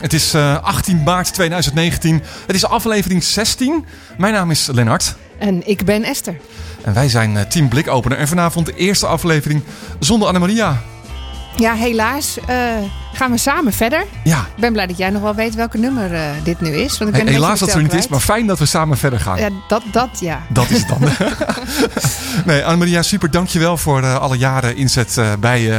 Het is eh, 18 maart 2019. Het is aflevering 16. Mijn naam is Lennart. En ik ben Esther. En wij zijn eh, Team Blikopener. En vanavond de eerste aflevering zonder Annemaria. Ja, helaas eh, gaan we samen verder. Ja, Ik ben blij dat jij nog wel weet welke nummer eh, dit nu is. Want ik ben helaas dat er niet is, maar fijn dat we samen verder gaan. Ja, dat, dat ja. Dat is het dan. nee, Annemaria, super dankjewel voor eh, alle jaren inzet eh, bij eh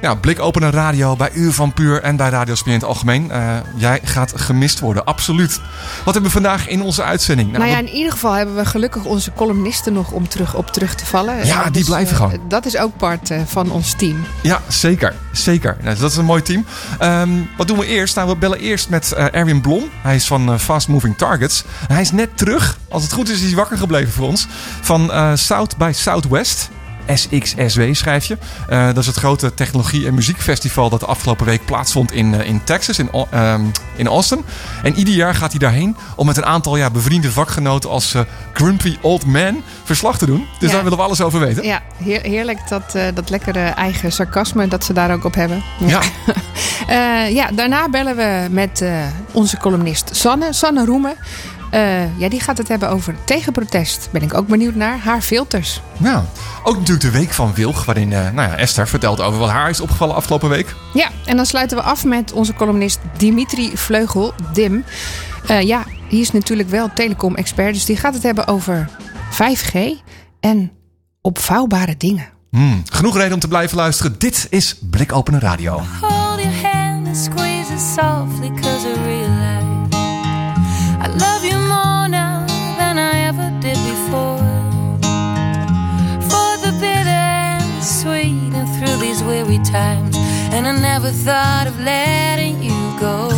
ja, Blikopener Radio, bij Uur van Puur en bij Radio in het algemeen. Eh, jij gaat gemist worden, absoluut. Wat hebben we vandaag in onze uitzending? Nou ja, we- in ieder geval hebben we gelukkig onze columnisten nog om terug, op terug te vallen. Ja, Eh, die blijven eh, gewoon. Dat is ook part eh, van ons team. Ja, zeker. Zeker. Nou, dat is een mooi team. Ehm, wat doen we eerst? Nou, we bellen eerst met Erwin Blom. Hij is van Fast Moving Targets. Hij is net terug. Als het goed is, is hij wakker gebleven voor ons. Van South by Southwest. SXSW schrijf je. Eh, dat is het grote technologie- en muziekfestival dat de afgelopen week plaatsvond in, eh, in Texas, in, Au- ehm, in Austin. En ieder jaar gaat hij daarheen om met een aantal ja, bevriende vakgenoten als eh, Grumpy Old Man verslag te doen. Dus Ja. daar willen we alles over weten. Ja, heer- heerlijk dat, eh, dat lekkere eigen sarcasme dat ze daar ook op hebben. Ja. Eh, ja, daarna bellen we met eh, onze columnist Sanne, Sanne Roemen. Eh, ja, die gaat het hebben over tegenprotest. Ben ik ook benieuwd naar. Haar filters. Nou, ook natuurlijk de week van Wilg, waarin eh, nou ja, Esther vertelt over wat haar is opgevallen afgelopen week. Ja, en dan sluiten we af met onze columnist Dimitri Vleugel, Dim. Eh, ja, die is natuurlijk wel telecom-expert, dus die gaat het hebben over 5G en opvouwbare dingen. Hmm, genoeg reden om te blijven luisteren. Dit is Blikopener Radio. Hold your hand and squeeze it softly cause love you more now than I ever did before For the bitter and sweet and through these weary times And I never thought of letting you go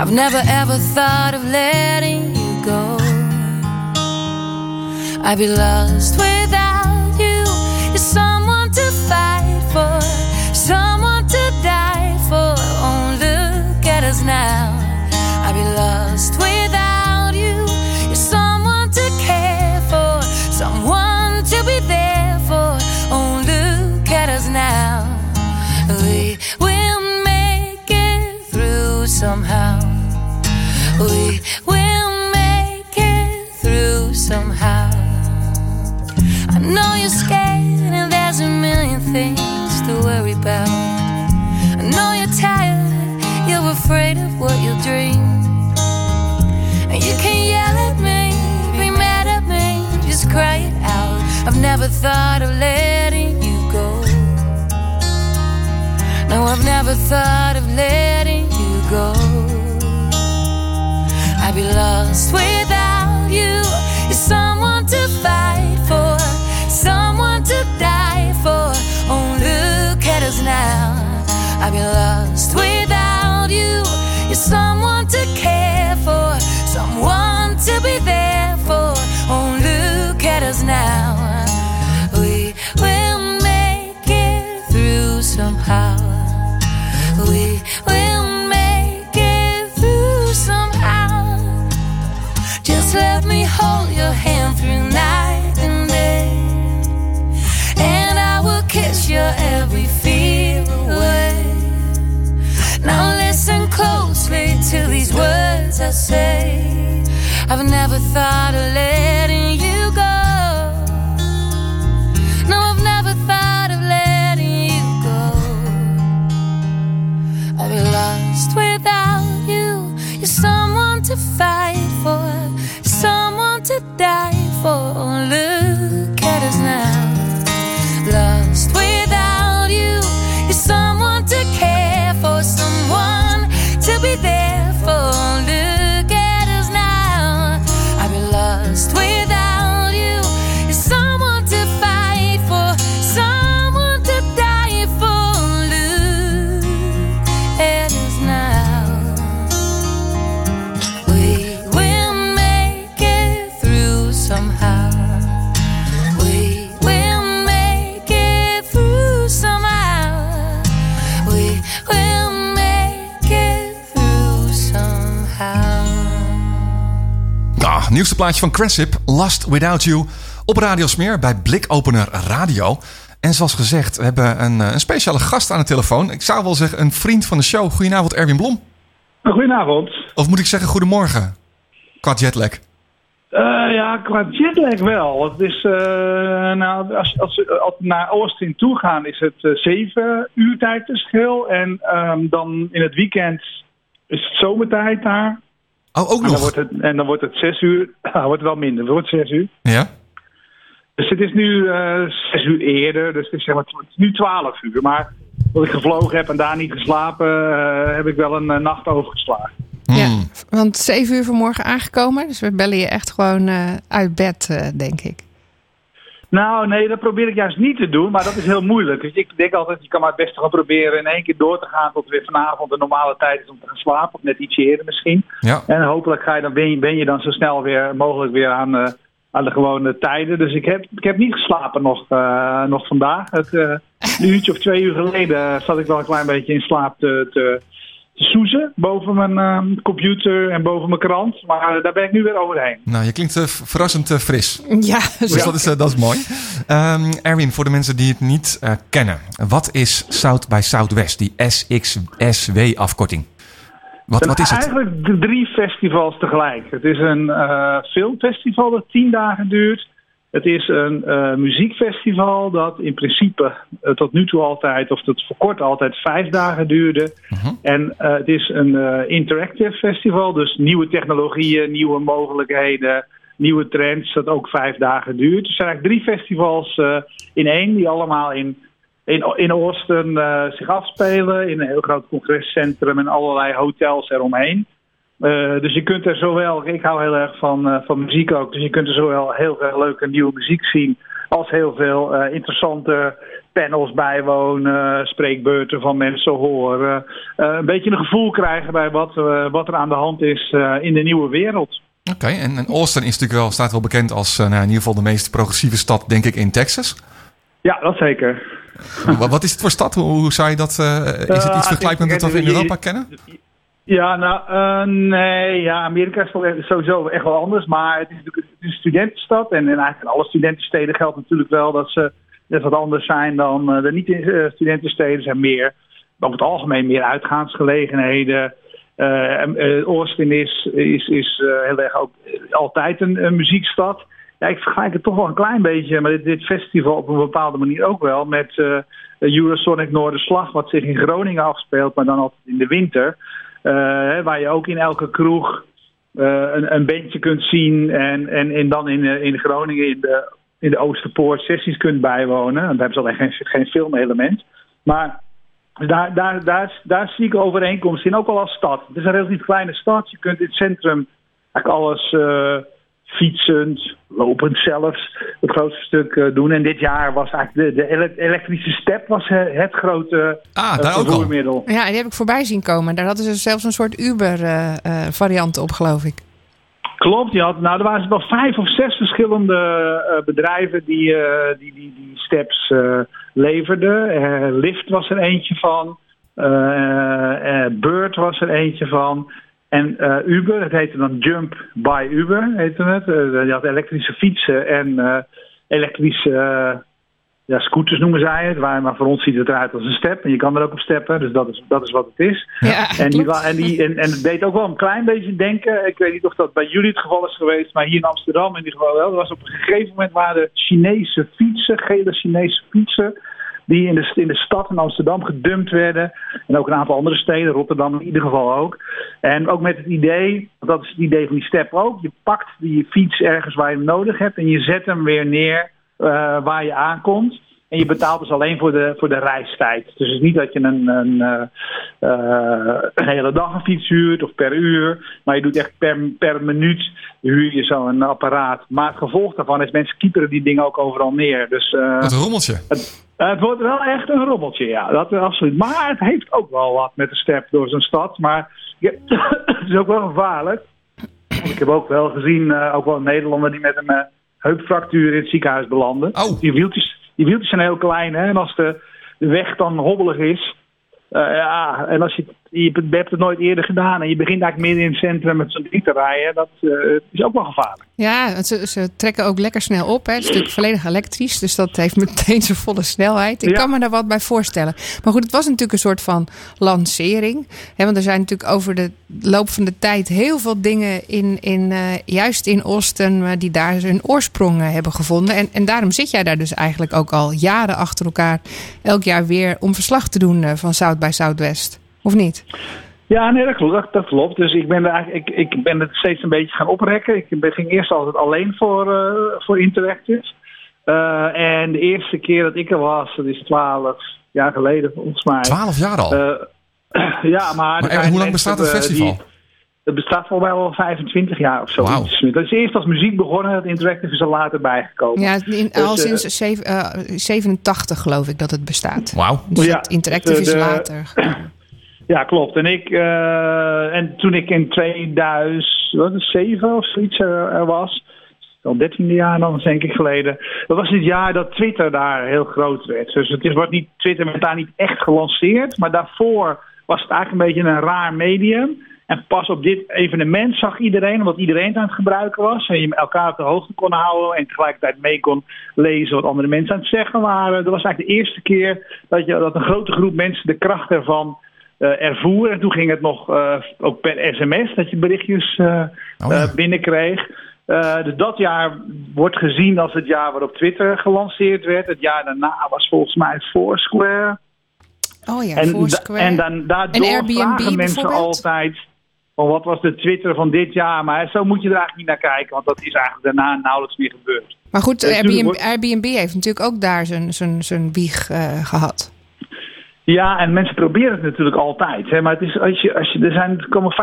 I've never ever thought of letting you go I'd be lost without you. You're someone to fight for, someone to die for. Oh, look at us now. Never thought of letting you go. No, I've never thought of letting you go. I'd be lost without you. You're someone to fight for, someone to die for. Oh, look at us now. I'd be lost without say. I've never thought of letting nieuwste plaatje van Cressip, Last Without You, op Radio Smeer bij Blikopener Radio. En zoals gezegd, we hebben een, eh, een speciale gast aan de telefoon. Ik zou wel zeggen een vriend van de show. Goedenavond, Erwin Blom. Goedenavond. Of moet ik zeggen goedemorgen? Qua jetlag. Eh, ja, qua jetlag wel. Het is, eh, nou, als, als, als we naar Austin toe gaan, is het eh, zeven uur tijdverschil. En ehm, dan in het weekend is het zomertijd daar. Oh, ook En dan nog? wordt het, en dan wordt het zes uur. Dan wordt het wel minder. Het wordt zes uur. Ja? Dus het is nu eh, zes uur eerder. Dus het is, zeg maar, het is nu twaalf uur. Maar omdat ik gevlogen heb en daar niet geslapen, eh, heb ik wel een eh, nacht overgeslagen. Ja, Hmm. want 7 uur vanmorgen aangekomen. Dus we bellen je echt gewoon eh, uit bed, eh, denk ik. Nou, nee, dat probeer ik juist niet te doen, maar dat is heel moeilijk. Dus ik denk altijd, je kan maar het beste gaan proberen in één keer door te gaan tot weer vanavond de normale tijd is om te gaan slapen. Of net iets eerder misschien. Ja. En hopelijk ga je dan, ben, je, ben je dan zo snel weer mogelijk weer aan, eh, aan de gewone tijden. Dus ik heb, ik heb niet geslapen nog, eh, nog vandaag. Het, eh, een uurtje of twee uur geleden zat ik wel een klein beetje in slaap te, te soezen boven mijn eh, computer en boven mijn krant. Maar eh, daar ben ik nu weer overheen. Nou, je klinkt eh, verrassend eh, fris. Ja, Dus dat is, dat is mooi. Ehm, Erwin, voor de mensen die het niet eh, kennen. Wat is South by Southwest, die SXSW-afkorting? Wat, wat is het? Eigenlijk de drie festivals tegelijk. Het is een eh, filmfestival dat tien dagen duurt. Het is een eh, muziekfestival dat in principe eh, tot nu toe altijd, of tot voor kort altijd, vijf dagen duurde. En eh, het is een interactive festival, dus nieuwe technologieën, nieuwe mogelijkheden, nieuwe trends, dat ook vijf dagen duurt. Dus er zijn eigenlijk drie festivals in één, die allemaal in in, in Austin zich afspelen. In een heel groot congrescentrum en allerlei hotels eromheen. Eh, dus je kunt er zowel, ik hou heel erg van, eh, van muziek ook, dus je kunt er zowel heel veel leuke nieuwe muziek zien. Als heel veel eh, interessante panels bijwonen, spreekbeurten van mensen horen. Een beetje een gevoel krijgen bij wat, wat er aan de hand is in de nieuwe wereld. Oké, en, en Austin is natuurlijk wel, staat wel bekend als nou, in ieder geval de meest progressieve stad, denk ik, in Texas. Ja, dat zeker. wat, wat is het voor stad? Hoe, hoe zou je dat... is het iets vergelijkbaar met wat we in Europa kennen? Ja, nou, eh, nee, ja, Amerika is sowieso echt wel anders, maar het is natuurlijk een studentenstad en, en eigenlijk in alle studentensteden geldt natuurlijk wel dat ze net wat anders zijn dan eh, de niet-studentensteden. Er zijn meer, over het algemeen meer uitgaansgelegenheden. En, eh, Austin is, is, is heel erg ook altijd een, een muziekstad. Ja, ik vergelijk het toch wel een klein beetje, maar dit, festival op een bepaalde manier ook wel met Eurosonic Noorderslag, wat zich in Groningen afspeelt, maar dan altijd in de winter. Eh, waar je ook in elke kroeg eh, een, een bandje kunt zien en, en, en dan in, eh, in Groningen in de, in de Oosterpoort sessies kunt bijwonen. Dan hebben ze alleen geen, geen filmelement. Maar daar, daar, daar, daar zie ik overeenkomsten in, ook al als stad. Het is een relatief kleine stad. Je kunt in het centrum eigenlijk alles fietsend, lopend zelfs, het grootste stuk eh, doen. En dit jaar was eigenlijk de, de ele- elektrische step was, eh, het grote Ah, eh, daar ook al. vervoermiddel. Ja, die heb ik voorbij zien komen. Daar hadden ze zelfs een soort Uber-variant op, geloof ik. Klopt, je had, nou, er waren wel vijf of zes verschillende eh, bedrijven die, eh, die, die, die steps eh, leverden. Lyft was er eentje van. Eh, eh, Bird was er eentje van. En eh, Uber, het heette dan Jump by Uber, heette het. Eh, je had elektrische fietsen en eh, elektrische eh, ja, scooters noemen zij het. Waar, maar voor ons ziet het eruit als een step. En je kan er ook op steppen, dus dat is, dat is wat het is. Ja, En, die, en, die, en, en het deed ook wel een klein beetje denken. Ik weet niet of dat bij jullie het geval is geweest, maar hier in Amsterdam in ieder geval wel. Er was op een gegeven moment waren Chinese fietsen, gele Chinese fietsen. Die in de, in de stad in Amsterdam gedumpt werden. En ook een aantal andere steden, Rotterdam in ieder geval ook. En ook met het idee, want dat is het idee van die step ook. Je pakt die fiets ergens waar je hem nodig hebt en je zet hem weer neer eh, waar je aankomt. En je betaalt dus alleen voor de, voor de reistijd. Dus het is niet dat je een, een, eh, eh, een hele dag een fiets huurt of per uur. Maar je doet echt per, per minuut huur je zo'n apparaat. Maar het gevolg daarvan is mensen kieperen die dingen ook overal neer. Dus eh, Het rommeltje. het, het wordt wel echt een rommeltje, ja. Dat is absoluut. Maar het heeft ook wel wat met de step door zo'n stad. Maar ja, het is ook wel gevaarlijk. Want ik heb ook wel gezien, eh, ook wel een Nederlander die met een eh, heupfractuur in het ziekenhuis belandde. Oh. Die, wieltjes, die wieltjes zijn heel klein, hè. En als de, de weg dan hobbelig is... eh, ja, en als je je hebt het nooit eerder gedaan en je begint eigenlijk midden in het centrum met zo'n ding te rijden, dat eh, is ook wel gevaarlijk. Ja, ze, ze trekken ook lekker snel op. Hè. Het is natuurlijk volledig elektrisch, dus dat heeft meteen zijn volle snelheid. Ik Ja. kan me daar wat bij voorstellen. Maar goed, het was natuurlijk een soort van lancering. Hè, want er zijn natuurlijk over de loop van de tijd heel veel dingen in, in eh, juist in Austin, eh, die daar hun oorsprong hebben gevonden. En, en daarom zit jij daar dus eigenlijk ook al jaren achter elkaar, elk jaar weer om verslag te doen van South by Southwest. Of niet? Ja, nee, dat klopt. Dat, dat klopt. Dus ik ben, er eigenlijk, ik, ik ben het steeds een beetje gaan oprekken. Ik ben, ging eerst altijd alleen voor, eh, voor Interactive. Eh, en de eerste keer dat ik er was, dat is twaalf jaar geleden volgens mij. Twaalf jaar al. Eh, ja, maar... maar zijn en hoe lang bestaat het festival? die- het bestaat volgens mij al 25 jaar of zo. Wauw. Dat is eerst als muziek begonnen, het Interactive is er later bijgekomen. Ja, in, Dus, al sinds zeven- eh, 87 geloof ik dat het bestaat. Wauw. Dus Ja, het interactive dus, is later. Ja, klopt. En, ik, eh, en toen ik in 2007 of zoiets er, was, al 13 jaar dan denk ik geleden, dat was het jaar dat Twitter daar heel groot werd. Dus het is, wordt niet, Twitter werd daar niet echt gelanceerd, maar daarvoor was het eigenlijk een beetje een raar medium. En pas op dit evenement zag iedereen, omdat iedereen het aan het gebruiken was. En je elkaar op de hoogte kon houden en tegelijkertijd mee kon lezen wat andere mensen aan het zeggen waren. Dat was eigenlijk de eerste keer dat, je, dat een grote groep mensen de kracht ervan eh, ervoer. En toen ging het nog eh, ook per sms, dat je berichtjes eh, Oh ja. binnenkreeg. Eh, dus dat jaar wordt gezien als het jaar waarop Twitter gelanceerd werd. Het jaar daarna was volgens mij Foursquare. Oh ja, en, Foursquare. en dan, daardoor En Airbnb vragen mensen altijd... Van wat was de Twitter van dit jaar? Maar zo moet je er eigenlijk niet naar kijken. Want dat is eigenlijk daarna nauwelijks meer gebeurd. maar goed, Airbnb, wordt- Airbnb heeft natuurlijk ook daar zijn, zijn, zijn wieg eh, gehad. Ja, en mensen proberen het natuurlijk altijd. Hè? Maar het is, als je, als je, er, zijn, komen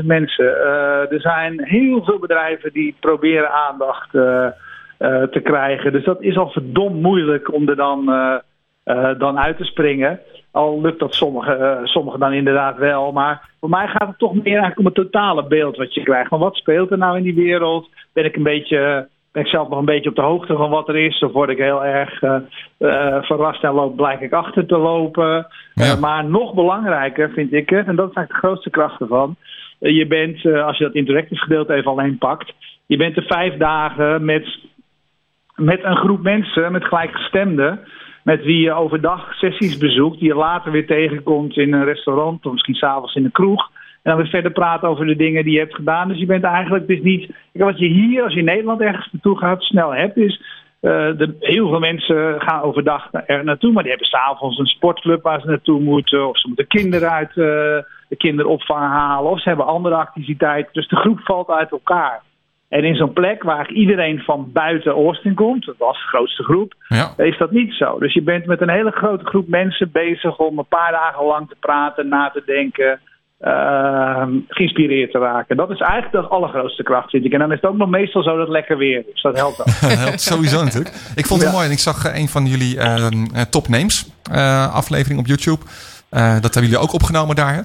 50.000 mensen. Eh, er zijn heel veel bedrijven die proberen aandacht eh, eh, te krijgen. Dus dat is al verdomd moeilijk om er dan, dan uit te springen. Al lukt dat sommigen sommigen dan inderdaad wel. Maar voor mij gaat het toch meer eigenlijk om het totale beeld wat je krijgt. Van wat speelt er nou in die wereld? Ben ik een beetje... Ben ik zelf nog een beetje op de hoogte van wat er is? Of word ik heel erg eh, eh, verrast en loop, blijk ik achter te lopen? Ja. Eh, maar nog belangrijker vind ik het, en dat is eigenlijk de grootste kracht ervan. je bent, als je dat interactive gedeelte even alleen pakt, je bent er vijf dagen met, met een groep mensen, met gelijkgestemden, met wie je overdag sessies bezoekt, die je later weer tegenkomt in een restaurant of misschien s'avonds in een kroeg. En dan weer verder praten over de dingen die je hebt gedaan. Dus je bent eigenlijk, is niet. Wat je hier, als je in Nederland ergens naartoe gaat, snel hebt, is. de, heel veel mensen gaan overdag er naartoe, maar die hebben s'avonds een sportclub waar ze naartoe moeten. Of ze moeten kinderen uit eh, de kinderopvang halen. Of ze hebben andere activiteiten. Dus de groep valt uit elkaar. En in zo'n plek waar iedereen van buiten Austin komt, dat was de grootste groep, Ja. is dat niet zo. Dus je bent met een hele grote groep mensen bezig om een paar dagen lang te praten, na te denken, ehm, geïnspireerd te raken. Dat is eigenlijk de allergrootste kracht, vind ik. En dan is het ook nog meestal zo dat lekker weer is. Dat helpt ook. Dat helpt sowieso natuurlijk. Ik vond het Ja. mooi en ik zag eh, een van jullie ehm, eh, top names eh, aflevering op YouTube. Dat hebben jullie ook opgenomen daar. hè?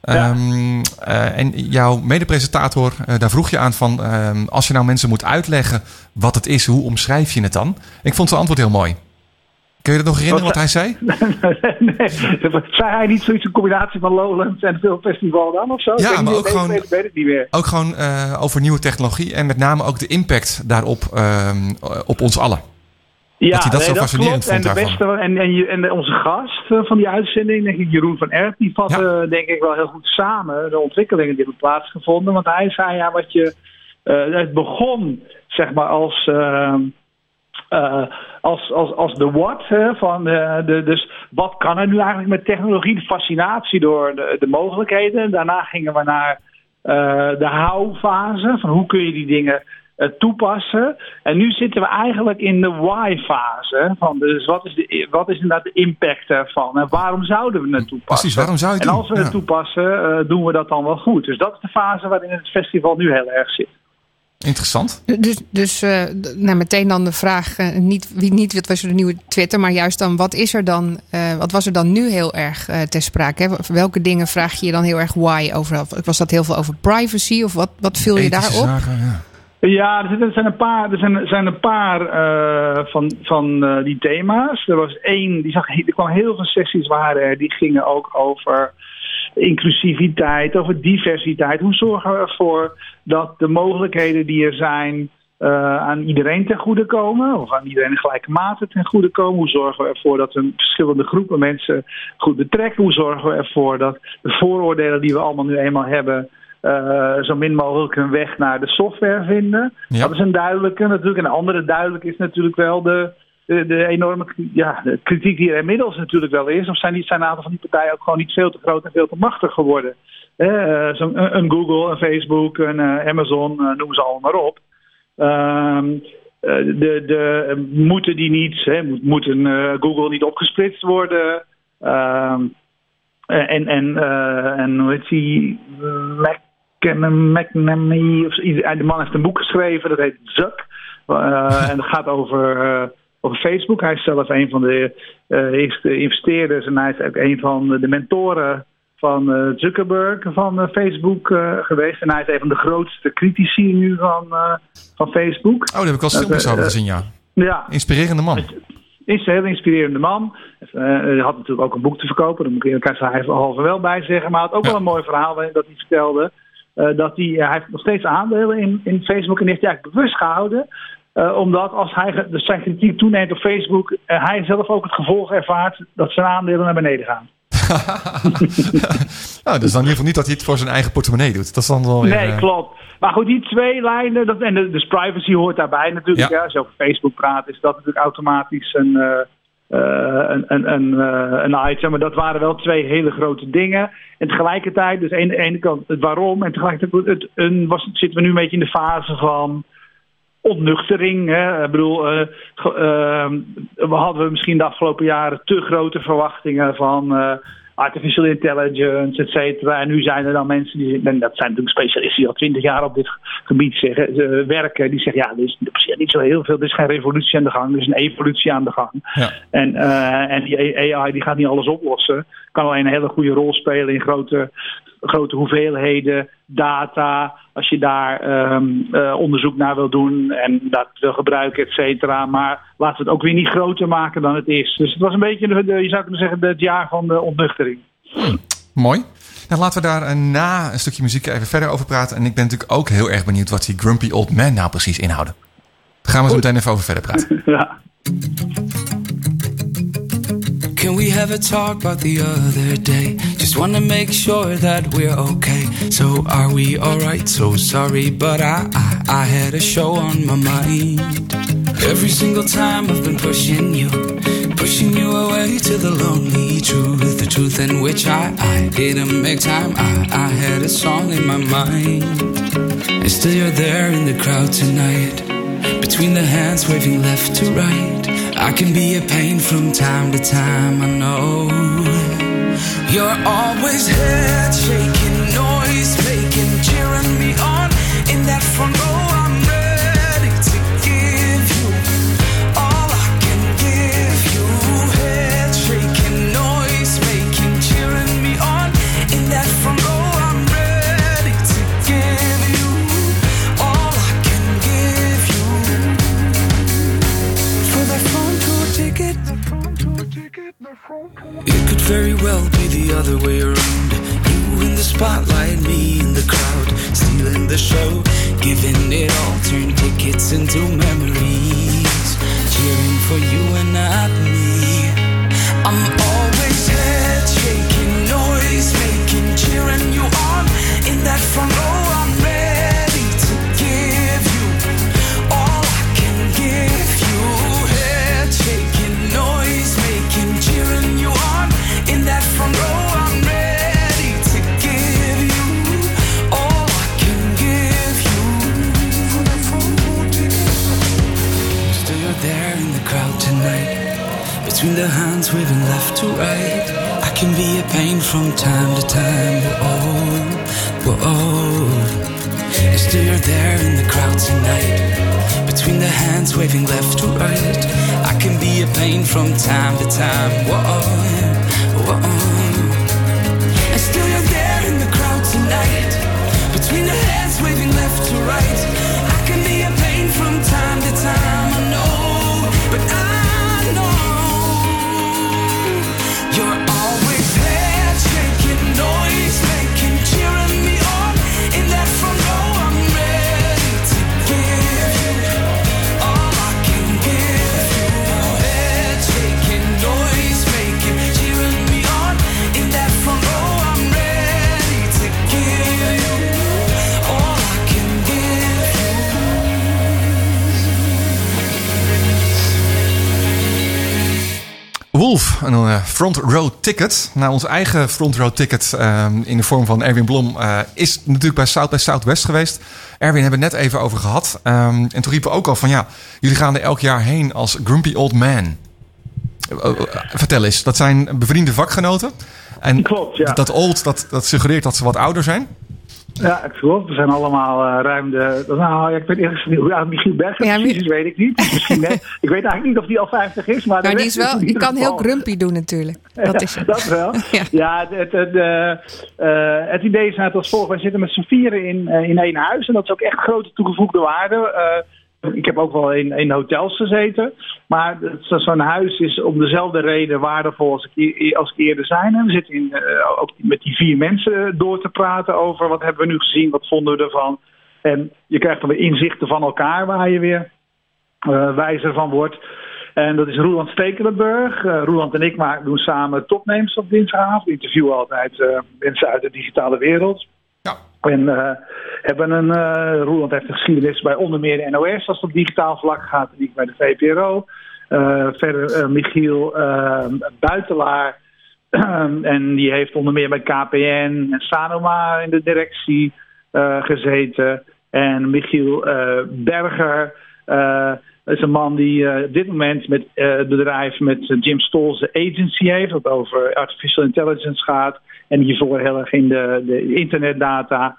Ehm, eh, en jouw medepresentator, daar vroeg je aan van... als je nou mensen moet uitleggen wat het is, hoe omschrijf je het dan? Ik vond zijn antwoord heel mooi. Kun je dat nog herinneren wat hij zei? nee, zei hij niet zoiets een combinatie van Lowlands en veel festival dan of zo? Ja, Ik maar niet, ook gewoon- weet- Ik weet het niet meer. Ook gewoon eh, over nieuwe technologie en met name ook de impact daarop ehm, op ons allen. Ja, Dat hij dat zo fascinerend klopt. vond En, de daarvan. beste, en, en, en onze gast eh, van die uitzending, denk ik, Jeroen van Erp, die vatte denk ik wel heel goed samen de ontwikkelingen die hebben plaatsgevonden. Want hij zei ja, wat je. eh, het begon zeg maar als. Eh, als, als, als de what, hè, van de, de, dus wat kan er nu eigenlijk met technologie? De fascinatie door de, de mogelijkheden. Daarna gingen we naar eh, de how-fase, van hoe kun je die dingen eh, toepassen. En nu zitten we eigenlijk in de why-fase. dus wat is, de, wat is inderdaad de impact ervan? En waarom zouden we het toepassen? Precies, waarom zou je het En als we Ja. het toepassen, eh, doen we dat dan wel goed. Dus dat is de fase waarin het festival nu heel erg zit. Interessant. Dus, dus eh, nou, meteen dan de vraag, eh, niet, wie, niet wat was er de nieuwe Twitter, maar juist dan wat is er dan, eh, wat was er dan nu heel erg eh, ter sprake? Hè? Welke dingen vraag je je dan heel erg why over? Was dat heel veel over privacy of wat, wat viel je daarop? ja. Ja, er zitten- er zijn een paar, er zijn, er zijn een paar eh, van, van eh, die thema's. Er was één, die zag, er kwam heel veel sessies waren er, die gingen ook over inclusiviteit, over diversiteit. Hoe zorgen we ervoor dat de mogelijkheden die er zijn uh, aan iedereen ten goede komen, of aan iedereen in gelijke mate ten goede komen? Hoe zorgen we ervoor dat we verschillende groepen mensen goed betrekken? Hoe zorgen we ervoor dat de vooroordelen die we allemaal nu eenmaal hebben, uh, zo min mogelijk een weg naar de software vinden? Ja. Dat is een duidelijke natuurlijk. En een andere duidelijk is natuurlijk wel de, de, enorme ja, kritiek die er inmiddels natuurlijk wel is. Of zijn, die, zijn een aantal van die partijen ook gewoon niet veel te groot en veel te machtig geworden? Uh, zo een, een, Google, een Facebook, een uh, Amazon, noem ze allemaal maar op. Ehm, de, de, moeten die niet, hè, moeten Google niet opgesplitst worden? Ehm, en, en, en hoe heet die? McNamee, of de man heeft een boek geschreven, dat heet Zuck. en dat gaat over over Facebook. Hij is zelf een van de uh, eerste investeerders en hij is ook een van de mentoren van uh, Zuckerberg van uh, Facebook geweest. En hij is een van de grootste critici nu van, van Facebook. Oh, daar heb ik al filmpjes over gezien, ja. Ja. Inspirerende man. Is een heel inspirerende man. Hij had natuurlijk ook een boek te verkopen. Daar moet ik er halve wel bij zeggen. Maar hij had ook ja. wel een mooi verhaal dat hij vertelde. dat hij, hij heeft nog steeds aandelen in, in Facebook. En heeft hij eigenlijk bewust gehouden uh, omdat als hij dus zijn kritiek toeneemt op Facebook, uh, hij zelf ook het gevolg ervaart dat zijn aandelen naar beneden gaan. nou, dus dan in ieder geval niet dat hij het voor zijn eigen portemonnee doet. Dat is dan wel weer, Nee, klopt. Maar goed, die twee lijnen, dat, en de, dus privacy hoort daarbij natuurlijk. Ja. Ja, als je over Facebook praat, is dat natuurlijk automatisch een, uh, een, een, een, een item. Maar dat waren wel twee hele grote dingen. En tegelijkertijd, dus aan de ene kant het waarom. En tegelijkertijd het, een, was, zitten we nu een beetje in de fase van ontnuchtering. Hè. Ik bedoel, uh, uh, we hadden misschien de afgelopen jaren te grote verwachtingen van uh, artificial intelligence, et cetera. En nu zijn er dan mensen die, en dat zijn natuurlijk specialisten die al twintig jaar op dit gebied zeggen, werken, die zeggen ja, er is niet zo heel veel, er is geen revolutie aan de gang, er is een evolutie aan de gang. Ja. En, en die AI die gaat niet alles oplossen, kan alleen een hele goede rol spelen in grote grote hoeveelheden data. Als je daar um, uh, onderzoek naar wil doen en dat wil gebruiken, et cetera. Maar laten we het ook weer niet groter maken dan het is. Dus het was een beetje, de, de, je zou kunnen zeggen, het jaar van de ontnuchtering. Hmm. Mooi. Nou, laten we daar na een stukje muziek even verder over praten. En ik ben natuurlijk ook heel erg benieuwd wat die Grumpy Old Man nou precies inhouden. Daar gaan we zo meteen even over verder praten. ja. Can we have a talk about the other day? Just wanna make sure that we're okay. So are we alright? So sorry, but I, I I had a show on my mind. Every single time I've been pushing you, pushing you away to the lonely truth, the truth in which I I didn't make time. I I had a song in my mind, and still you're there in the crowd tonight, between the hands waving left to right. I can be a pain from time to time, I know. You're always head shaking, noise making, cheering me on in that front row. Very well be the other way around. You in the spotlight, me in the crowd, stealing the show, giving it all, turn tickets into memories, cheering for you and not me. I'm always head shaking, noise making, cheering you on in that front row. Between the hands waving left to right. I can be a pain from time to time. Whoa, whoa. And still you're there in the crowd tonight. Between the hands waving left to right. I can be a pain from time to time. Whoa, whoa. And still you're there in the crowd tonight. Between the hands waving left to right. Een eh, front row ticket. Nou, ons eigen front row ticket ehm, in de vorm van Erwin Blom eh, is natuurlijk bij South by Southwest geweest. Erwin hebben we het net even over gehad. Ehm, en toen riepen we ook al van ja, jullie gaan er elk jaar heen als Grumpy Old Man. Eh, vertel eens, dat zijn bevriende vakgenoten. En Klopt, ja. dat old, dat, dat suggereert dat ze wat ouder zijn. Ja, het klopt. We zijn allemaal eh, ruim de... Nou, ja, ik weet eerst niet hoe Michiel Berger Ja, precies weet ik niet. Misschien. Ik weet eigenlijk niet of die al 50 is, maar... Maar die rest is wel, die ieder kan heel grumpy doen natuurlijk. Dat is het. Dat wel. Ja. ja, het, het, eh, het idee is net als volgt. Wij zitten met z'n vieren in, eh, in één huis. En dat is ook echt grote toegevoegde waarde. Ik heb ook wel in, hotels gezeten. Maar zo'n huis is om dezelfde reden waardevol als ik, als ik eerder. En we zitten in, eh, ook met die vier mensen door te praten over wat hebben we nu gezien, wat vonden we ervan. En je krijgt dan weer inzichten van elkaar waar je weer eh, wijzer van wordt. En dat is Roland Stekelenburg. Eh, Roland en ik maken, doen samen topnames op dinsdagavond. We interviewen altijd eh, mensen uit de digitale wereld. En eh, hebben een, eh Roland heeft een geschiedenis bij onder meer de NOS als het op digitaal vlak gaat. En ik bij de VPRO. Eh, verder Michiel Buitelaar. en die heeft onder meer bij KPN en Sanoma in de directie gezeten. En Michiel Berger eh, is een man die eh, op dit moment met eh, het bedrijf met eh, Jim Stolz de agency heeft, wat over artificial intelligence gaat. En hiervoor heel erg in de, de internetdata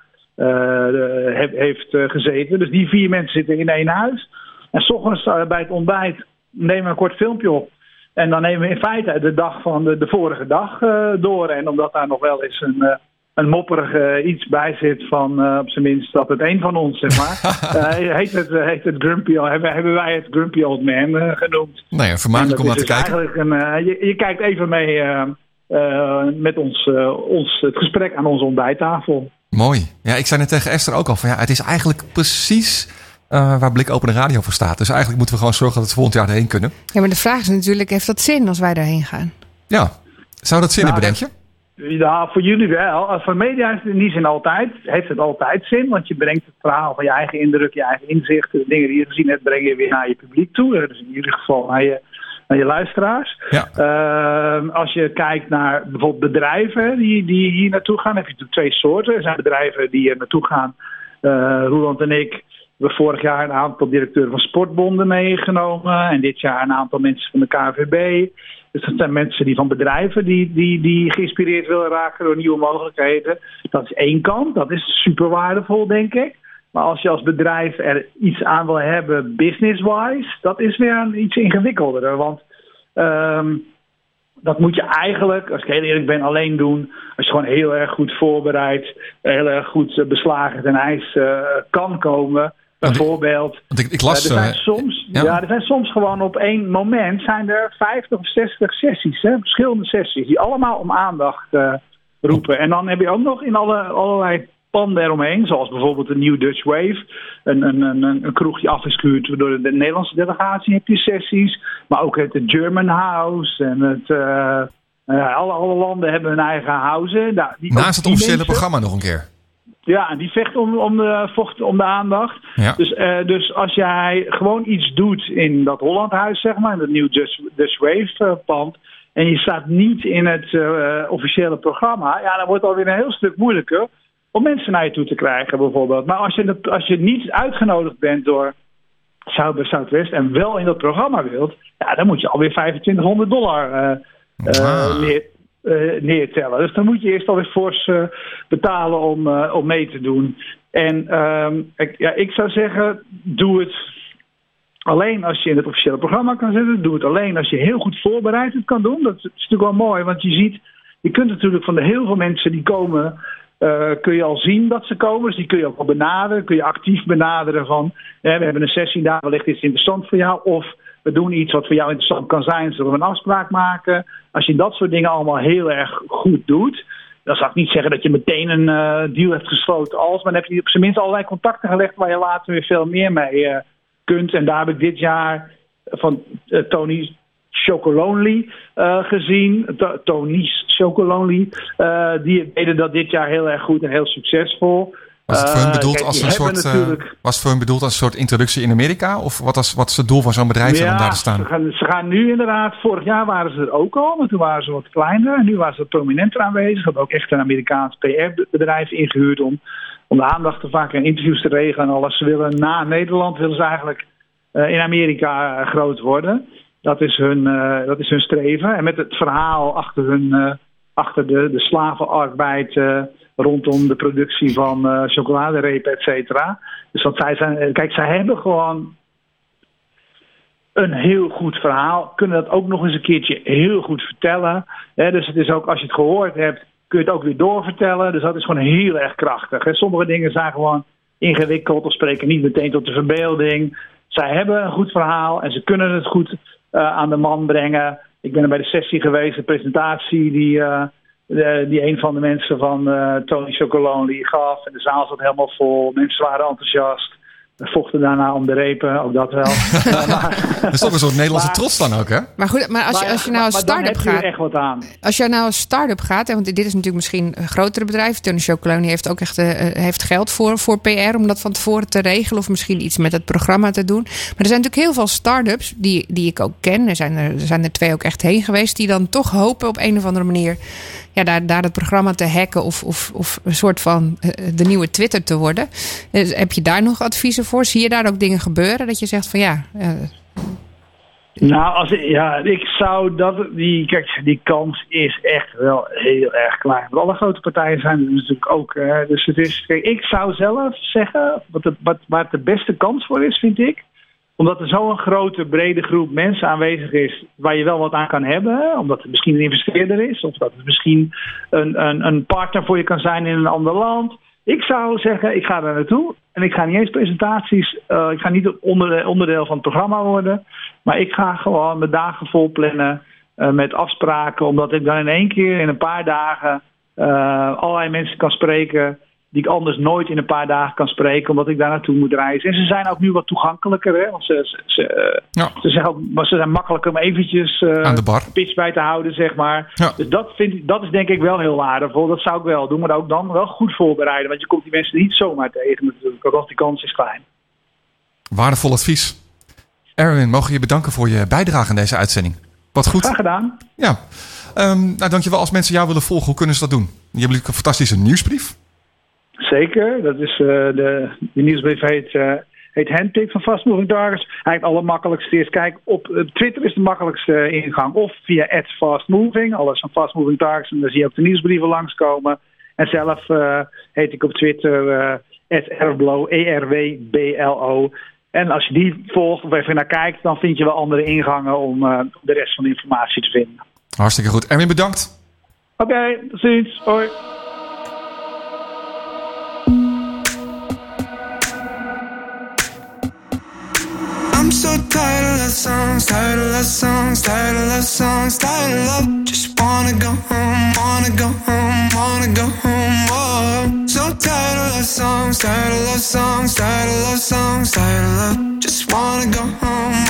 heeft gezeten. Dus die vier mensen zitten in één huis. En s ochtends bij het ontbijt nemen we een kort filmpje op. En dan nemen we in feite de dag van de, de vorige dag door. En omdat daar nog wel eens een, een mopperig iets bij zit van eh, op zijn minst dat het een van ons, zeg maar. eh, heet, het, eh, heet het Grumpy, hebben, hebben wij het Grumpy Old Man eh, genoemd. Nou ja, vermakelijk om naar te dus kijken. Eigenlijk een, je, je kijkt even mee eh, eh, met ons, ons, het gesprek aan onze ontbijttafel. Mooi. Ja, ik zei net tegen Esther ook al van ja, het is eigenlijk precies eh, waar Blik Open de Radio voor staat. Dus eigenlijk moeten we gewoon zorgen dat we volgend jaar erheen kunnen. Ja, maar de vraag is natuurlijk, heeft dat zin als wij daarheen gaan? Ja. Zou dat zin Nou, hebben, denk je? Ja, voor jullie wel. Voor media is het in die zin altijd, heeft het altijd zin. Want je brengt het verhaal van je eigen indruk, je eigen inzichten, de dingen die je gezien hebt, breng je weer naar je publiek toe. Dus in ieder geval naar je, naar je luisteraars. Ja. Ehm, als je kijkt naar bijvoorbeeld bedrijven die, die hier naartoe gaan, heb je natuurlijk twee soorten. Er zijn bedrijven die hier naartoe gaan. Eh Roland en ik hebben vorig jaar een aantal directeuren van sportbonden meegenomen. En dit jaar een aantal mensen van de KVB. Dus dat zijn mensen die van bedrijven die, die, die geïnspireerd willen raken door nieuwe mogelijkheden. Dat is één kant, dat is super waardevol, denk ik. Maar als je als bedrijf er iets aan wil hebben, business-wise, dat is weer een iets ingewikkelder. Want ehm, dat moet je eigenlijk, als ik heel eerlijk ben, alleen doen. Als je gewoon heel erg goed voorbereid, heel erg goed eh, beslagen ten ijs eh, kan komen. Bijvoorbeeld. Want ik, ik Ja, las... er, zijn eh, soms, ja. ja. er zijn soms gewoon op één moment zijn er 50 of 60 sessies, hè, verschillende sessies, die allemaal om aandacht eh, roepen. En dan heb je ook nog in alle, allerlei panden eromheen, zoals bijvoorbeeld de New Dutch Wave, een, een, een, een kroeg die afgeschuurd door de Nederlandse delegatie, heb je sessies. Maar ook het German House en het. eh, alle, alle landen hebben hun eigen house. Nou, naast het officiële mensen- programma nog een keer. Ja, en die vecht om, om, de, vocht om de aandacht. Ja. Dus, eh, dus als jij gewoon iets doet in dat Hollandhuis, zeg maar, in het nieuw Dutch, Dutch Wave eh, pand. En je staat niet in het eh, officiële programma. Ja, dan wordt het alweer een heel stuk moeilijker om mensen naar je toe te krijgen, bijvoorbeeld. Maar als je, dat- als je niet uitgenodigd bent door by Southwest en wel in dat programma wilt, ja, dan moet je alweer 2500 dollar Ah. Eh, neertellen. Dus dan moet je eerst alweer fors eh, betalen om, eh, om mee te doen. En ehm, ik, ja, ik zou zeggen, doe het alleen als je in het officiële programma kan zitten. Doe het alleen als je heel goed voorbereid het kan doen. Dat is natuurlijk wel mooi, want je ziet, je kunt natuurlijk van de heel veel mensen die komen, kun je al zien dat ze komen. Dus die kun je ook wel benaderen, kun je actief benaderen van, we hebben een sessie daar, wellicht is het interessant voor jou. Of we doen iets wat voor jou interessant kan zijn, zullen we een afspraak maken. Als je dat soort dingen allemaal heel erg goed doet, dan zou ik niet zeggen dat je meteen een eh, deal hebt gesloten als, maar dan heb je op zijn minst allerlei contacten gelegd waar je later weer veel meer mee eh, kunt. En daar heb ik dit jaar van eh, Tony Chocolonely gezien. To- Tony's Chocolonely. die deden dat dit jaar heel erg goed en heel succesvol. Was het voor hun Eh, bedoeld kijk, als een soort, eh, natuurlijk- was het voor hun bedoeld als een soort introductie in Amerika? Of wat was, wat is het doel van zo'n bedrijf om daar te staan? Ze gaan, ze gaan nu inderdaad, vorig jaar waren ze er ook al, maar toen waren ze wat kleiner. En nu waren ze wat prominenter aanwezig. Ze hebben ook echt een Amerikaans PR-bedrijf ingehuurd om, om de aandacht te vakken en interviews te regelen en alles. Ze willen na Nederland willen ze eigenlijk eh, in Amerika groot worden. Dat is, hun, dat is hun streven. En met het verhaal achter, hun, achter de, de slavenarbeid rondom de productie van eh chocoladerepen, et cetera. Dus wat zij zijn, eh, kijk, zij hebben gewoon een heel goed verhaal. Kunnen dat ook nog eens een keertje heel goed vertellen. Dus het is ook, als je het gehoord hebt, kun je het ook weer doorvertellen. Dus dat is gewoon heel erg krachtig. Hè. Sommige dingen zijn gewoon ingewikkeld of spreken niet meteen tot de verbeelding. Zij hebben een goed verhaal en ze kunnen het goed eh, aan de man brengen. Ik ben er bij de sessie geweest, de presentatie die, de- die een van de mensen van eh, Tony Chocolonely gaf. En de zaal zat helemaal vol. Mensen waren enthousiast. We vochten daarna om de repen, ook dat wel. Eh, maar- Dat is toch een soort Nederlandse Maar- trots dan ook, hè? Maar goed, maar als je, maar- als je nou een start-up heb je er gaat. echt wat aan. Als je nou een start-up gaat, want dit is natuurlijk misschien een grotere bedrijf. Tony Chocolonely heeft ook echt eh, eh, heeft geld voor, voor PR om dat van tevoren te regelen. Of misschien iets met het programma te doen. Maar er zijn natuurlijk heel veel start-ups die, die ik ook ken. Er zijn er, er zijn er twee ook echt heen geweest. Die dan toch hopen op een of andere manier ja, daar, daar het programma te hacken. Of, of, of een soort van eh, de nieuwe Twitter te worden. Dus heb je daar nog adviezen voor? Zie je daar ook dingen gebeuren dat je zegt van ja... eh, Nou, als, ja, ik zou dat. Die, kijk, die kans is echt wel heel erg klein. Want alle grote partijen zijn er natuurlijk ook. hè. dus het is. Ik zou zelf zeggen. Wat de, wat, waar het de beste kans voor is, vind ik. Omdat er zo'n grote, brede groep mensen aanwezig is. waar je wel wat aan kan hebben. Omdat het misschien een investeerder is. Of dat het misschien een, een, een partner voor je kan zijn in een ander land. Ik zou zeggen, ik ga daar naartoe. En ik ga niet eens presentaties. eh, ik ga niet onder, onderdeel van het programma worden. Maar ik ga gewoon mijn dagen vol plannen eh, met afspraken. Omdat ik dan in één keer in een paar dagen eh, allerlei mensen kan spreken. Die ik anders nooit in een paar dagen kan spreken. Omdat ik daar naartoe moet reizen. En ze zijn ook nu wat toegankelijker. Hè? Want ze, ze, ze, eh, Ja. ze, zijn ook, maar ze zijn makkelijker om eventjes eh, Aan de bar. pitch bij te houden, zeg maar. Ja. Dus dat, vind, ik- dat is denk ik wel heel waardevol. Dat zou ik wel doen. Maar ook dan wel goed voorbereiden. Want je komt die mensen niet zomaar tegen natuurlijk. Die kans is klein. Waardevol advies. Erwin, mogen we je bedanken voor je bijdrage aan deze uitzending. Wat goed. Graag gedaan. Ja. Ehm, nou, dankjewel. Als mensen jou willen volgen, hoe kunnen ze dat doen? Je hebt natuurlijk een fantastische nieuwsbrief. Zeker, dat is eh, de, de nieuwsbrief heet, heet Handpick van Fast Moving Targets. Eigenlijk het allermakkelijkste is, kijk, op eh, Twitter is de makkelijkste ingang. Of via @fastmoving, alles van Fast Moving Targets. En dan zie je ook de nieuwsbrieven langskomen. En zelf heet ik op Twitter @erblo, E-R-W-B-L-O. En als je die volgt of even naar kijkt, dan vind je wel andere ingangen om de rest van de informatie te vinden. Hartstikke goed. Erwin, bedankt. Oké, tot ziens. Hoi. I'm so tired of love songs, tired of love songs, tired of love songs, tired of love. Just wanna go home, wanna go home, wanna go home. Whoa. So tired of love songs, tired of love songs, tired of love songs, tired of love. Just wanna go home,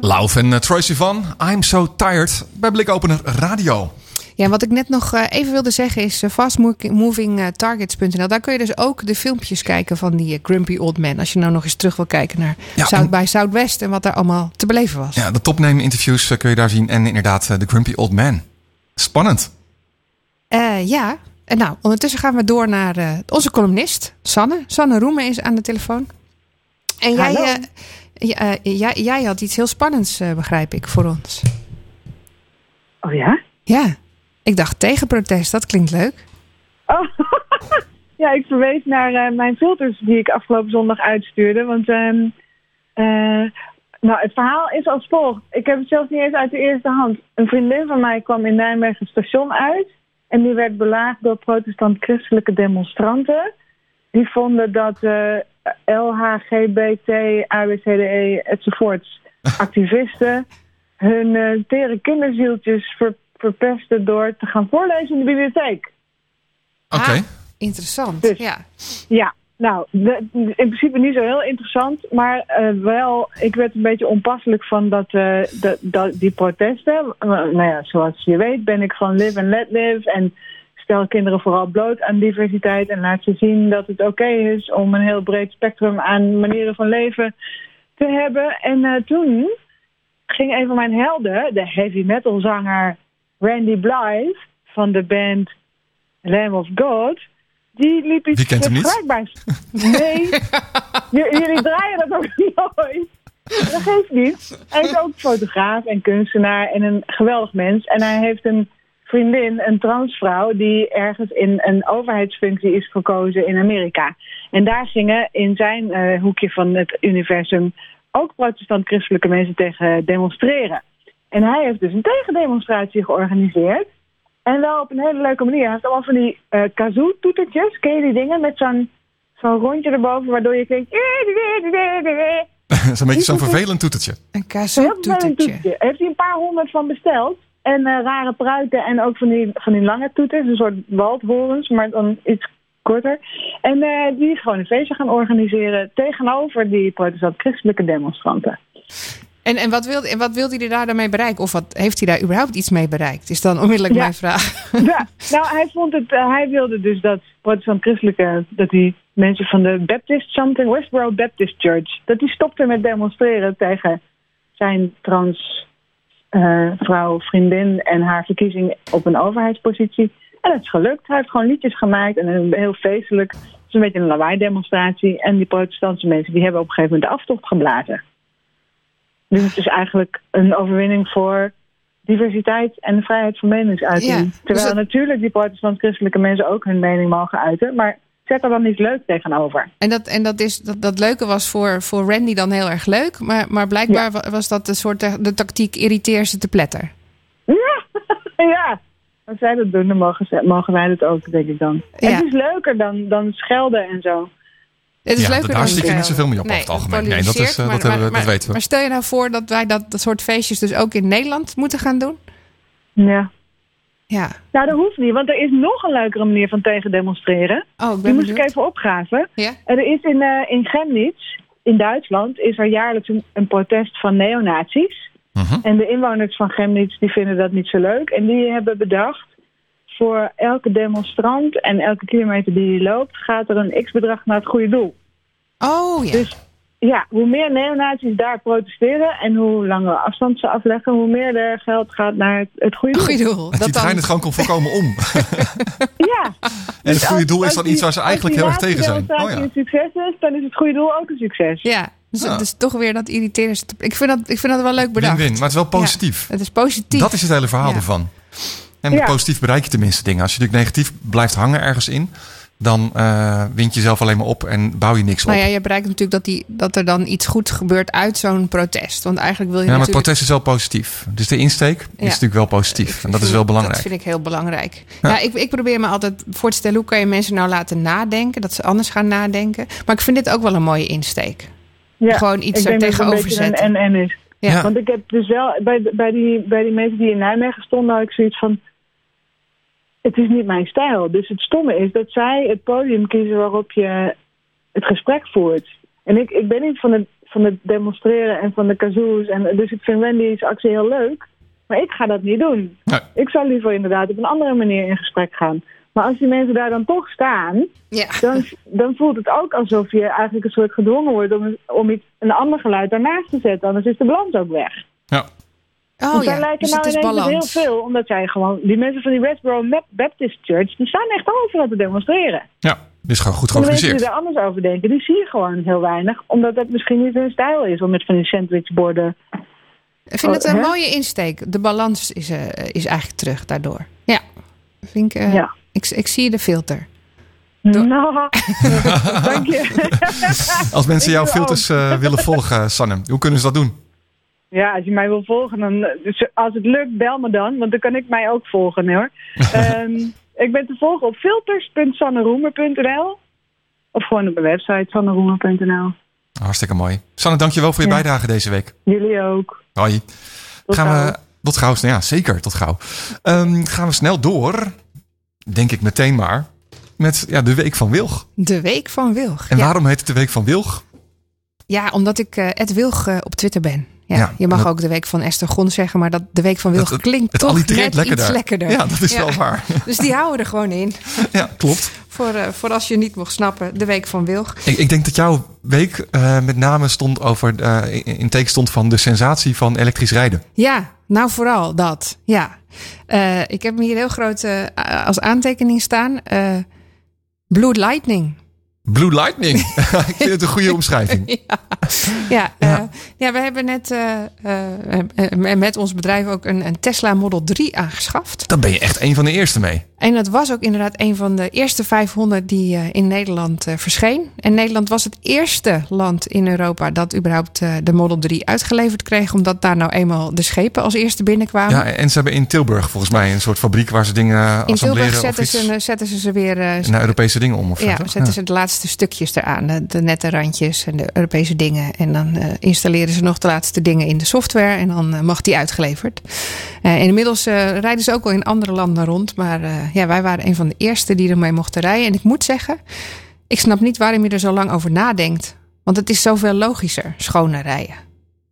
Lauf en eh, uh, Tracy van I'm So Tired. Bij Blikopener Radio. Ja, wat ik net nog uh, even wilde zeggen is uh, fastmovingtargets.nl. Daar kun je dus ook de filmpjes kijken van die Grumpy Old Man. Als je nou nog eens terug wil kijken naar Ja, South by Southwest en wat daar allemaal te beleven was. Ja, de topname interviews eh, kun je daar zien. En inderdaad, eh, de Grumpy Old Man. Spannend. Eh, ja. En nou, ondertussen gaan we door naar eh, onze columnist, Sanne. Sanne Roemen is aan de telefoon. En jij, eh, eh, jij, had iets heel spannends, eh, begrijp ik, voor ons. Oh ja? Ja, ik dacht tegenprotest, dat klinkt leuk. Oh, ja, ik verwees naar eh, mijn filters die ik afgelopen zondag uitstuurde. Want ehm, eh, nou, het verhaal is als volgt. Ik heb het zelfs niet eens uit de eerste hand. Een vriendin van mij kwam in Nijmegen station uit. En die werd belaagd door protestant-christelijke demonstranten. Die vonden dat eh LHGBT, ABCDE enzovoorts activisten hun eh, tere kinderzieltjes ver- verpesten door te gaan voorlezen in de bibliotheek. Oké. Ah, interessant, Dus- ja. Ja, nou, de- in principe niet zo heel interessant, maar eh, wel, ik werd een beetje onpasselijk van dat, eh, dat, dat, die protesten. Eh, nou ja, zoals je weet ben ik van live and let live en stel kinderen vooral bloot aan diversiteit en laat ze zien dat het oké is om een heel breed spectrum aan manieren van leven te hebben. En eh, toen ging een van mijn helden, de heavy metal zanger Randy Blythe van de band Lamb of God, die liep iets Wie kent hem niet? Nee, jullie draaien dat ook nooit. Dat geeft niet. Hij is ook fotograaf en kunstenaar en een geweldig mens. En hij heeft een vriendin, een transvrouw, die ergens in een overheidsfunctie is verkozen in Amerika. En daar gingen in zijn eh, hoekje van het universum ook protestant-christelijke mensen tegen demonstreren. En hij heeft dus een tegendemonstratie georganiseerd. En wel op een hele leuke manier. Hij heeft allemaal van die eh kazoo-toetertjes. Ken je die dingen? Met zo'n zo'n rondje erboven, waardoor je klinkt... Dat is een beetje zo'n vervelend toetertje. Een kazoo-toetertje. toetertje. Heeft hij een paar honderd van besteld. En eh, rare pruiken en ook van die, van die lange toeters. Een soort waldhorens, maar dan iets korter. En eh, die is gewoon een feestje gaan organiseren tegenover die protestant-christelijke demonstranten. En, en wat wil en wat hij daar daarmee bereiken? Of wat heeft hij daar überhaupt iets mee bereikt? Is dan onmiddellijk Ja. mijn vraag. Ja, nou, hij vond het, eh, hij wilde dus dat protestant-christelijke, dat die mensen van de Baptist something, Westboro Baptist Church, dat die stopten met demonstreren tegen zijn trans eh, vrouw, vriendin en haar verkiezing op een overheidspositie. En het is gelukt. Hij heeft gewoon liedjes gemaakt en een heel feestelijk. Het is een beetje een lawaai-demonstratie. En die protestantse mensen die hebben op een gegeven moment de aftocht geblazen. Dus het is eigenlijk een overwinning voor diversiteit en de vrijheid van meningsuiting. Ja, dus Terwijl dat- natuurlijk die protestant-christelijke mensen ook hun mening mogen uiten. Maar zet er dan iets leuks tegenover. En dat, en dat, is, dat, dat leuke was voor, voor Randy dan heel erg leuk. Maar, maar blijkbaar wa- was dat de soort de, tactiek irriteer ze te pletter. Ja, ja. Als zij dat doen, dan mogen, mogen wij dat ook, denk ik dan. Ja. Het is leuker dan, dan schelden en zo. Het is Ja, leuker daar je niet zoveel mee op over het algemeen. Nee, dat is, eh, dat maar- hebben we- maar- dat weten we. Maar stel je nou voor dat wij dat, dat soort feestjes dus ook in Nederland moeten gaan doen? Ja. Ja. Nou, dat hoeft niet, want er is nog een leukere manier van tegen demonstreren. Oh, ik Die moest ik even opgraven. Ja? Er is in, eh in Chemnitz, in Duitsland, is er jaarlijks een, een protest van neonazies. Mhm. En de inwoners van Chemnitz die vinden dat niet zo leuk. En die hebben bedacht, voor elke demonstrant en elke kilometer die hij loopt, gaat er een x-bedrag naar het goede doel. Oh ja. Dus ja, hoe meer neonazies daar protesteren en hoe langere afstand ze afleggen, hoe meer er geld gaat naar het, het goede doel. Goeie doel. Het Dat die dan, het gewoon volkomen om. Ja. En het goede als- doel is als dan die- iets waar ze eigenlijk heel als erg tegen zijn. laatste Oh ja. een succes is, dan is het goede doel ook een succes. ja. Dus Ja. het is toch weer dat irriteren. Ik vind dat, ik vind dat wel leuk bedacht. Win-win, maar het is wel positief. Het is positief. Dat is het hele verhaal Ja. ervan. En Ja. positief bereik je tenminste dingen. Als je natuurlijk negatief blijft hangen ergens in, dan eh wint je zelf alleen maar op en bouw je niks op. Nou ja, je bereikt natuurlijk dat, die, dat er dan iets goed gebeurt uit zo'n protest. Want eigenlijk wil je Ja, maar het protest is wel positief. Dus de insteek is natuurlijk wel positief. En dat is wel belangrijk. Dat vind ik heel belangrijk. Ja. ik, ik probeer me altijd voor te stellen... hoe kan je mensen nou laten nadenken? Dat ze anders gaan nadenken. Maar ik vind dit ook wel een mooie insteek. Ja, Gewoon iets er tegenover zetten. een en-en is. Ja. Ja. Want ik heb dus wel, bij, bij, die, bij die mensen die in Nijmegen stonden, had ik zoiets van... Het is niet mijn stijl. Dus het stomme is dat zij het podium kiezen waarop je het gesprek voert. En ik, ik ben niet van het van het demonstreren en van de kazoos. En, dus ik vind Wendy's actie heel leuk. Maar ik ga dat niet doen. Nee. Ik zou liever inderdaad op een andere manier in gesprek gaan. Maar als die mensen daar dan toch staan, Ja. dan, dan voelt het ook alsof je eigenlijk een soort gedwongen wordt om, om iets, een ander geluid daarnaast te zetten. Anders is de balans ook weg. Ja. Oh Want ja, daar lijken dus nou het is ineens dus balans. heel veel, omdat zij gewoon, die mensen van die Westboro Bap- Baptist Church, die staan echt overal te demonstreren. Ja, dit is gewoon goed En de mensen die georganiseerd. daar anders over denken, die zie je gewoon heel weinig. Omdat dat misschien niet hun stijl is om met van die sandwichborden. Ik vind het Oh, een hè? mooie insteek. De balans is, eh, is eigenlijk terug daardoor. Ja. Vind ik, eh, Ja. ik, ik zie de filter. Nou, dank je. Als mensen jouw filters eh, willen volgen, Sanne, hoe kunnen ze dat doen? Ja, als je mij wil volgen, dan, dus als het lukt, bel me dan. Want dan kan ik mij ook volgen hoor. Ehm, ik ben te volgen op filters.sanneroemer.nl Of gewoon op mijn website sanneroemer.nl. Hartstikke mooi. Sanne, dankjewel voor je Ja. bijdrage deze week. Jullie ook. Hoi. Tot gaan gauw. we tot gauw. Ja, zeker, tot gauw. Ehm, gaan we snel door, denk ik meteen maar, met ja, de Week van Wilg. De Week van Wilg. En ja. waarom heet het de Week van Wilg? Ja, omdat ik eh Ed Wilg eh, op Twitter ben. Ja, Ja, je mag dat- ook de Week van Esther Gon zeggen, maar dat de Week van Wilg klinkt toch net iets lekkerder. Ja, dat is wel waar. Dus die houden er gewoon in. Ja, klopt. Voor, eh, voor als je niet mocht snappen, de Week van Wilg. Ik, ik denk dat jouw week eh, met name stond over, eh, in, teken stond van de sensatie van elektrisch rijden. Ja, nou vooral dat. Ja. Ik heb hem hier heel groot eh, als aantekening staan. Blue Lightning. Blue Lightning. ik vind het een goede omschrijving. ja, ja, Ja. eh, ja, we hebben net eh, eh, met ons bedrijf ook een, een Tesla Model 3 aangeschaft. Dan ben je echt een van de eerste mee. En dat was ook inderdaad een van de eerste 500 die eh, in Nederland eh, verscheen. En Nederland was het eerste land in Europa dat überhaupt eh, de Model 3 uitgeleverd kreeg. Omdat daar nou eenmaal de schepen als eerste binnenkwamen. Ja, en ze hebben in Tilburg volgens mij een soort fabriek waar ze dingen in Tilburg of zetten iets ze, zetten ze ze weer naar Europese dingen om. Of Ja, zetten ze de laatste stukjes eraan. De, de nette randjes en de Europese dingen. En dan installeren ze nog de laatste dingen in de software. En dan mag die uitgeleverd. En inmiddels rijden ze ook al in andere landen rond. Maar ja, wij waren een van de eerste die ermee mochten rijden. En ik moet zeggen, ik snap niet waarom je er zo lang over nadenkt. Want het is zoveel logischer, schoner rijden.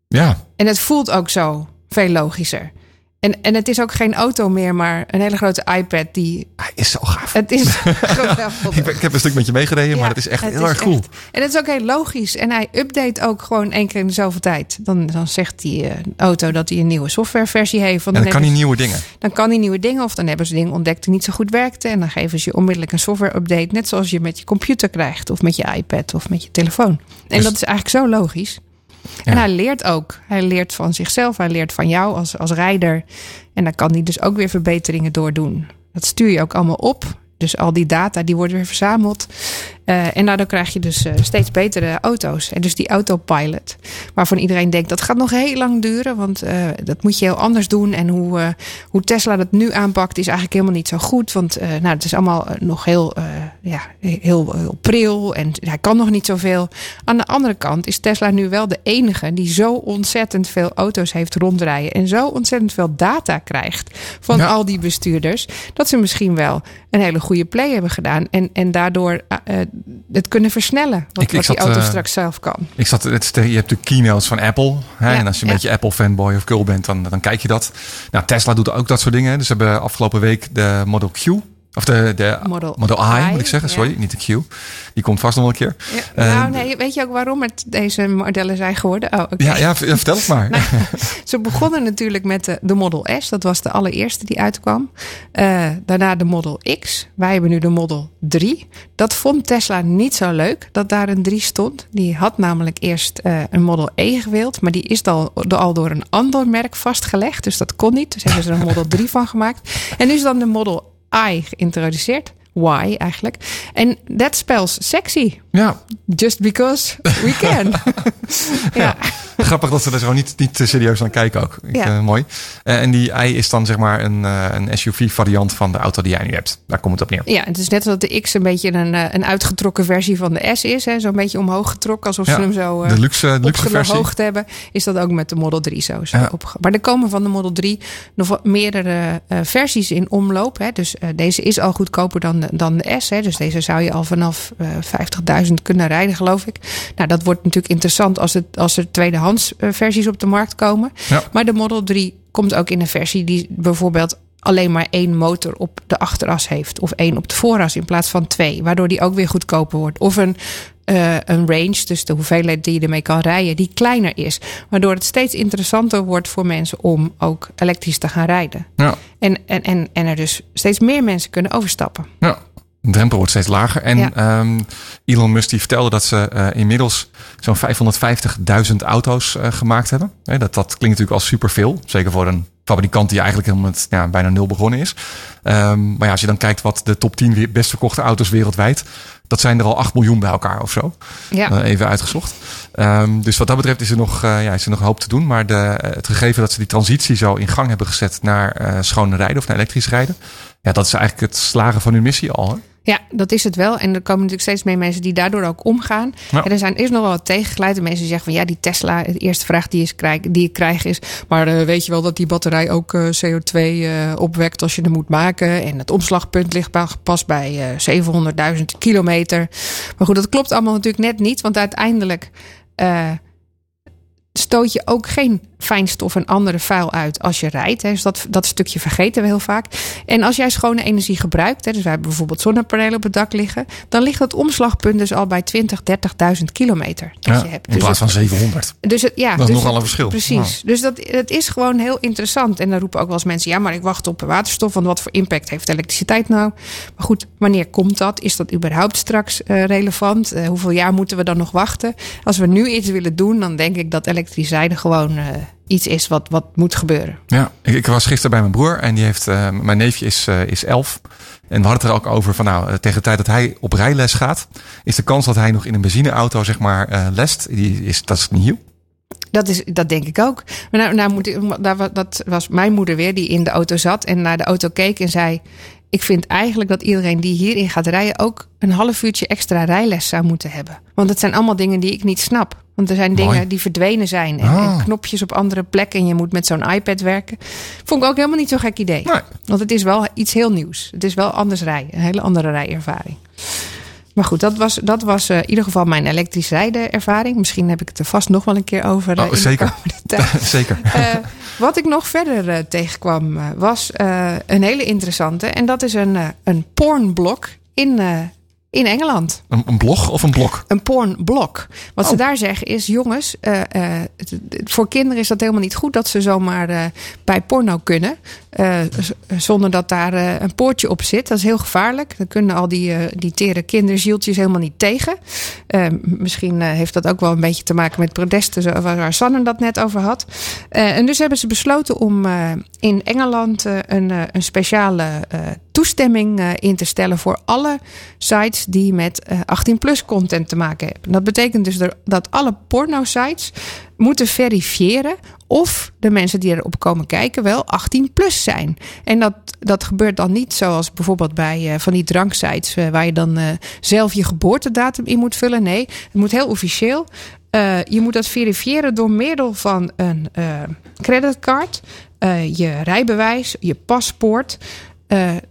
Ja, En het voelt ook zo veel logischer. En, en het is ook geen auto meer, maar een hele grote iPad die... hij is zo gaaf. Het is geweldig. Ik, heb een stuk met je meegereden, maar het is echt het heel is erg cool. echt- En het is ook heel logisch. En hij update ook gewoon één keer in de zoveel tijd. Dan, dan zegt die eh, auto dat hij een nieuwe softwareversie heeft. Want En dan kan hij nieuwe dingen. dan kan hij nieuwe dingen. Of dan hebben ze dingen ontdekt die niet zo goed werkten. En dan geven ze je onmiddellijk een software update. Net zoals je met je computer krijgt. Of met je iPad of met je telefoon. En Dus- dat is eigenlijk zo logisch. En Ja. hij leert ook. Hij leert van zichzelf. Hij leert van jou als, als rijder. En dan kan hij dus ook weer verbeteringen doordoen. Dat stuur je ook allemaal op. Dus al die data die worden weer verzameld. Eh, en daardoor krijg je dus eh, steeds betere auto's. En dus die autopilot, waarvan iedereen denkt dat gaat nog heel lang duren. Want eh, dat moet je heel anders doen. En hoe, hoe Tesla dat nu aanpakt is eigenlijk helemaal niet zo goed. Want nou, het is allemaal nog heel, ja, heel, heel pril. En hij kan nog niet zoveel. Aan de andere kant is Tesla nu wel de enige die zo ontzettend veel auto's heeft rondrijden. En zo ontzettend veel data krijgt van Ja. al die bestuurders. Dat ze misschien wel een hele goede play hebben gedaan. En, en daardoor het kunnen versnellen. Wat, Ik- ik wat die auto eh, straks zelf kan. Ik zat, het, je hebt de keynotes van Apple. Hè, Ja, en als je een ja. beetje Apple fanboy of girl bent, dan, dan kijk je dat. Nou, Tesla doet ook dat soort dingen. Dus ze hebben afgelopen week de Model Q. Of de, de Model I, I, moet ik zeggen. ja. Sorry, niet de Q. Die komt vast nog wel een keer. Ja, Eh, nou, nee, weet je ook waarom het deze modellen zijn geworden? Oh. Ja, ja, vertel het maar. Nou, Ze begonnen natuurlijk met de, de Model S. Dat was de allereerste die uitkwam. Eh, daarna de Model X. Wij hebben nu de Model 3. Dat vond Tesla niet zo leuk dat daar een 3 stond. Die had namelijk eerst eh, een Model E gewild. Maar die is al, al door een ander merk vastgelegd. Dus dat kon niet. Dus hebben ze er een Model 3 van gemaakt. En nu is dan de Model I geïntroduceerd. Y eigenlijk. En that spells sexy. Ja, Just because we can. ja. grappig dat ze er zo niet, niet te serieus aan kijken ook. Ik, Ja. eh, mooi. Eh, en die i is dan zeg maar een, eh, een SUV-variant van de auto die jij nu hebt. Daar komt het op neer. Ja, het is net dat de X een beetje een, een uitgetrokken versie van de S is. Zo'n beetje omhoog getrokken, alsof Ja, ze hem zo de luxe, de luxe versie. hebben. Is dat ook met de Model 3 zo. zo Maar er komen van de Model 3 nog meerdere versies in omloop. Hè. Dus deze is al goedkoper dan de, dan de S. Hè. Dus deze zou je al vanaf eh 50.000 kunnen rijden, geloof ik. Nou, dat wordt natuurlijk interessant als, het, als er tweedehands eh, versies op de markt komen. Ja. Maar de Model 3 komt ook in een versie die bijvoorbeeld alleen maar één motor op de achteras heeft. Of één op de vooras in plaats van twee. Waardoor die ook weer goedkoper wordt. Of een, eh, een range, dus de hoeveelheid die je ermee kan rijden, die kleiner is. Waardoor het steeds interessanter wordt voor mensen om ook elektrisch te gaan rijden. Ja. En, en, en, en er dus steeds meer mensen kunnen overstappen. Ja. De drempel wordt steeds lager. En Ja. ehm, Elon Musk die vertelde dat ze eh, inmiddels zo'n 550.000 auto's eh, gemaakt hebben. Dat, dat klinkt natuurlijk als superveel. Zeker voor een fabrikant die eigenlijk helemaal met ja, bijna nul begonnen is. Ehm, maar ja, als je dan kijkt wat de top 10 weer best verkochte auto's wereldwijd. Dat zijn er al 8 miljoen bij elkaar of zo. Ja. Eh, even uitgezocht. Ehm, dus wat dat betreft is er, nog, eh, ja, is er nog hoop te doen. Maar de, eh, het gegeven dat ze die transitie zo in gang hebben gezet naar schone rijden of naar elektrisch rijden. Ja, dat is eigenlijk het slagen van hun missie al. Hè? Ja, dat is het wel. En er komen natuurlijk steeds meer mensen die daardoor ook omgaan. Ja. En er zijn eerst nog wel wat tegengeleide mensen die zeggen van ja, die Tesla, de eerste vraag die, is, krijg, die ik krijg is, maar eh, weet je wel dat die batterij ook eh, CO2 eh, opwekt als je hem moet maken? En het omslagpunt ligt pa- pas bij eh 700.000 kilometer. Maar goed, dat klopt allemaal natuurlijk net niet, want uiteindelijk stoot je ook geen fijnstof en andere vuil uit als je rijdt. Hè. Dus dat, dat stukje vergeten we heel vaak. En als jij schone energie gebruikt, hè, dus wij hebben bijvoorbeeld zonnepanelen op het dak liggen, dan ligt het omslagpunt dus al bij 20, 30.000 kilometer dat Ja, je hebt. in Dus plaats het- van 700. dus het, ja, Dat is dus nogal een verschil. Precies. Dus dat, het is gewoon heel interessant. En dan roepen ook wel eens mensen: ja, maar ik wacht op waterstof. Want wat voor impact heeft elektriciteit nou? Maar goed, wanneer komt dat? Is dat überhaupt straks eh, relevant? Eh, hoeveel jaar moeten we dan nog wachten? Als we nu iets willen doen, dan denk ik dat elektriciteit gewoon eh, iets is wat, wat moet gebeuren. Ja, ik, ik was gisteren bij mijn broer en die heeft, eh, mijn neefje is, eh, is elf. En we hadden het er ook over van nou, eh, tegen de tijd dat hij op rijles gaat, is de kans dat hij nog in een benzineauto zeg maar eh, lest, die is, dat is nieuw. Dat, is, dat denk ik ook. Maar nou, nou moet ik, daar dat was mijn moeder weer, die in de auto zat en naar de auto keek en zei: Ik vind eigenlijk dat iedereen die hierin gaat rijden ook een half uurtje extra rijles zou moeten hebben. Want het zijn allemaal dingen die ik niet snap. Want er zijn Mooi. dingen die verdwenen zijn en, Ah. en knopjes op andere plekken en je moet met zo'n iPad werken. Vond ik ook helemaal niet zo'n gek idee. Nee. Want het is wel iets heel nieuws. Het is wel anders rijden, een hele andere rijervaring. Maar goed, dat was, dat was eh, in ieder geval mijn elektrisch rijden ervaring. Misschien heb ik het er vast nog wel een keer over. eh, Oh, zeker. Zeker. Eh, wat ik nog verder tegenkwam was een hele interessante. En dat is een, een pornblok in, in Engeland. Een, een blog of een blok? Een pornblok. Wat ze Oh. daar zeggen is: jongens, eh, eh, het- het- voor kinderen is dat helemaal niet goed dat ze zomaar eh, bij porno kunnen. zonder dat daar een poortje op zit. Dat is heel gevaarlijk. Dan kunnen al die, die tere kinderzieltjes helemaal niet tegen. Misschien heeft dat ook wel een beetje te maken met protesten, waar, Sanne dat net over had. En dus hebben ze besloten om in Engeland een, een speciale toestemming eh, in te stellen voor alle sites die met eh, 18-plus content te maken hebben. Dat betekent dus dat alle porno-sites moeten verifiëren of de mensen die erop komen kijken wel 18 plus zijn. En dat, dat gebeurt dan niet zoals bijvoorbeeld bij eh, van die dranksites eh, waar je dan eh, zelf je geboortedatum in moet vullen. Nee, het moet heel officieel. Eh, je moet dat verifiëren door middel van een eh, creditcard, eh, je rijbewijs, je paspoort.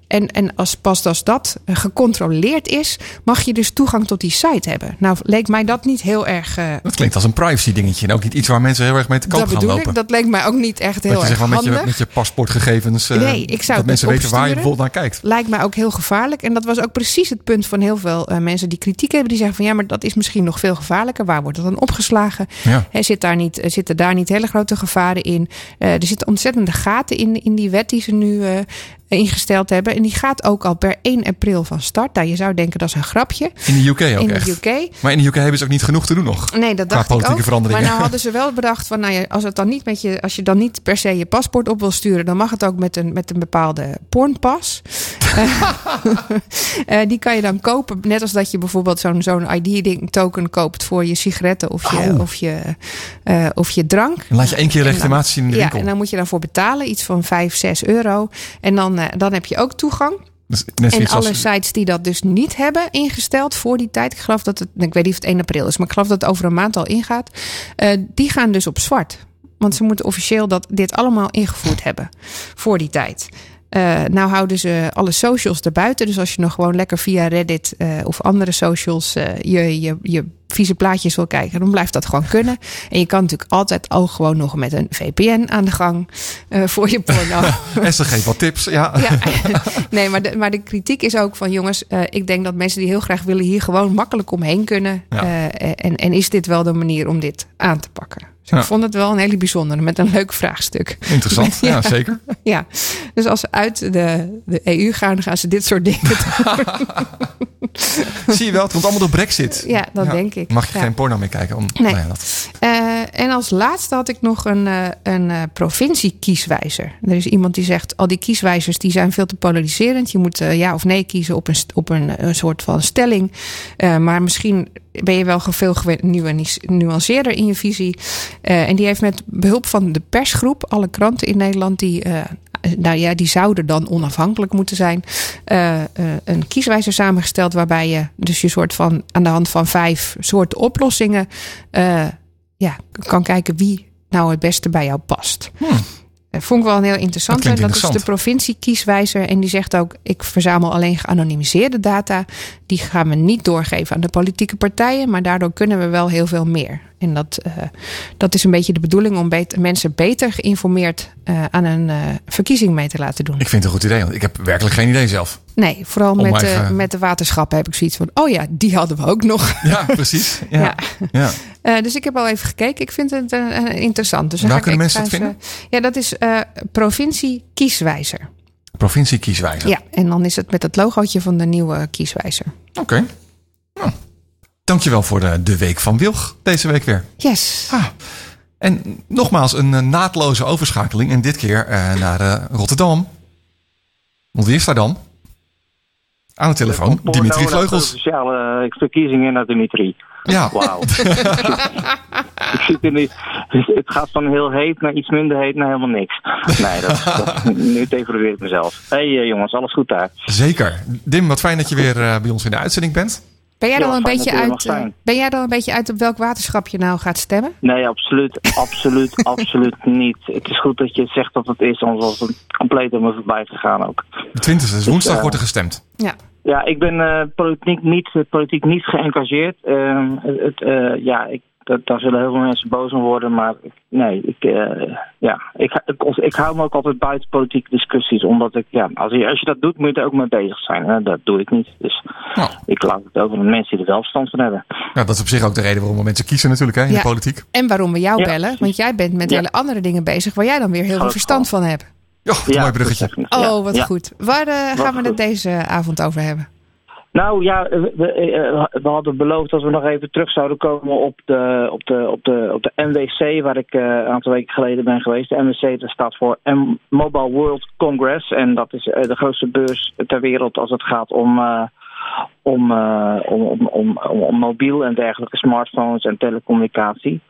En, en als pas als dat eh, gecontroleerd is, mag je dus toegang tot die site hebben. Nou, leek mij dat niet heel erg. eh, Dat klinkt als een privacy dingetje en ook niet iets waar mensen heel erg mee te koop dat gaan bedoel lopen. ik. Dat leek mij ook niet echt heel erg zeg maar met je, handig. met je paspoortgegevens, eh, Nee, ik zou dat mensen weten waar je bijvoorbeeld naar kijkt. Lijkt mij ook heel gevaarlijk. En dat was ook precies het punt van heel veel mensen die kritiek hebben. Die zeggen van ja, maar dat is misschien nog veel gevaarlijker. Waar wordt dat dan opgeslagen? Ja. Hè, zit daar niet, zitten daar niet hele grote gevaren in? Er zitten ontzettende gaten in, in die wet die ze nu ingesteld hebben. En die gaat ook al per 1 april van start. Nou, je zou denken dat is een grapje. In de UK ook in echt. de UK. Maar in de UK hebben ze ook niet genoeg te doen nog. Nee, dat dacht ik ook. veranderingen. Maar nou hadden ze wel bedacht van, nou ja, als, het dan niet met je, als je dan niet per se je paspoort op wil sturen, dan mag het ook met een, met een bepaalde pornpas. Eh, die kan je dan kopen, net als dat je bijvoorbeeld zo'n zo'n ID-token koopt voor je sigaretten of je, Oh. of je, eh, of je drank. Dan laat je één keer legitimatie in de ja, winkel. en dan moet je daarvoor betalen, iets van 5, 6 euro. En dan, eh, dan heb je ook toegang. Dus En alle als- sites die dat dus niet hebben ingesteld voor die tijd. Ik geloof dat het, ik weet niet of het 1 april is, maar ik geloof dat het over een maand al ingaat. eh, die gaan dus op zwart. Want ze moeten officieel dat, dit allemaal ingevoerd hebben voor die tijd. Eh, nou houden ze alle socials erbuiten. Dus als je nog gewoon lekker via Reddit eh, of andere socials eh, je, je, je vieze plaatjes wil kijken, dan blijft dat gewoon kunnen. En je kan natuurlijk altijd ook gewoon nog met een VPN aan de gang voor je porno. En ze geeft wat tips. Ja. Ja, nee, maar de, maar de kritiek is ook van jongens, ik denk dat mensen die heel graag willen hier gewoon makkelijk omheen kunnen. Ja. En, en is dit wel de manier om dit aan te pakken? Dus Ja. ik vond het wel een hele bijzondere met een leuk vraagstuk. Interessant. Ja, Ja. zeker. Ja, dus als ze uit de, de EU gaan, dan gaan ze dit soort dingen doen. Zie je wel, het komt allemaal door Brexit. Ja, dat denk ik. Mag je geen porno meer kijken? Om, Nee. nou ja, dat, Eh, en als laatste had ik nog een, eh, een eh, provincie-kieswijzer. Er is iemand die zegt: al die kieswijzers die zijn veel te polariserend. Je moet ja of nee kiezen op een, op een, een soort van stelling. Maar misschien ben je wel veel nuance- nuanceerder in je visie. Eh, en die heeft met behulp van de persgroep, alle kranten in Nederland die. eh, nou ja, die zouden dan onafhankelijk moeten zijn. eh, een kieswijzer samengesteld waarbij je dus je soort van aan de hand van vijf soorten oplossingen ja, kan kijken wie nou het beste bij jou past. Eh, Vond ik wel een heel interessant. Dat dat is de interessant. provincie-kieswijzer. En die zegt ook: ik verzamel alleen geanonimiseerde data. Die gaan we niet doorgeven aan de politieke partijen. Maar daardoor kunnen we wel heel veel meer. En dat, eh, dat is een beetje de bedoeling om mensen beter geïnformeerd eh, aan een eh, verkiezing mee te laten doen. ik vind het een goed idee. Want ik heb werkelijk geen idee zelf. Nee, vooral Om met, met de waterschappen heb ik zoiets van: oh ja, die hadden we ook nog. Ja, precies. Ja. Ja. Ja. Dus ik heb al even gekeken. Ik vind het interessant. Dus Waar kunnen mensen dat eh, ja, dat is provincie kieswijzer. Provincie kieswijzer. Ja, en dan is het met het logootje van de nieuwe kieswijzer. Oké. Nou, dankjewel voor de, de week van Wilg deze week weer. Yes. Ah, en nogmaals een eh, naadloze overschakeling. En dit keer eh, naar eh, Rotterdam. Want wie is daar dan? Aan de telefoon, Dimitri Vleugels. Sociale eh, verkiezingen naar Dimitri. Ja, Wauw. ik zit in die, het gaat van heel heet naar iets minder heet naar helemaal niks. Nee, dat, dat, nu ik mezelf. Hé hey, eh, jongens, alles goed daar? zeker. Dim, wat fijn dat je weer eh, bij ons in de uitzending bent. Ben jij, Ja, dan een beetje er uit, eh, ben jij dan een beetje uit op welk waterschap je nou gaat stemmen? Nee, absoluut, absoluut, absoluut niet. Het is goed dat je zegt dat het is, anders was het compleet aan me voorbij gegaan ook. De 20e, dus woensdag eh, wordt er gestemd. Ja. Ja, ik ben eh, politiek, niet, politiek niet geëngageerd. Ehm, het, eh, ja, ik, dat, daar zullen heel veel mensen boos om worden, maar ik- nee, ik, eh, ja, ik, ik, ik hou me ook altijd buiten politieke discussies, omdat ik, ja, als je, als je dat doet, moet je er ook mee bezig zijn. En dat doe ik niet. Dus Nou. ik laat het over aan mensen die er wel verstand van hebben. Ja, dat is op zich ook de reden waarom we mensen kiezen natuurlijk hè, in Ja. de politiek. En waarom we jou Ja, bellen? precies. Want jij bent met Ja. hele andere dingen bezig waar jij dan weer heel veel verstand van hebt. Wat een mooi bruggetje. Oh, wat ja. goed. Waar eh, gaan we het deze avond over hebben? Nou ja, eh, we hadden beloofd dat we nog even terug zouden komen op de, op de, op de, op de MWC, waar ik eh, een aantal weken geleden ben geweest. De MWC staat voor M- Mobile World Congress. En dat is eh, de grootste beurs ter wereld als het gaat om, om, eh, om, om, om, om, om mobiel en dergelijke smartphones en telecommunicatie.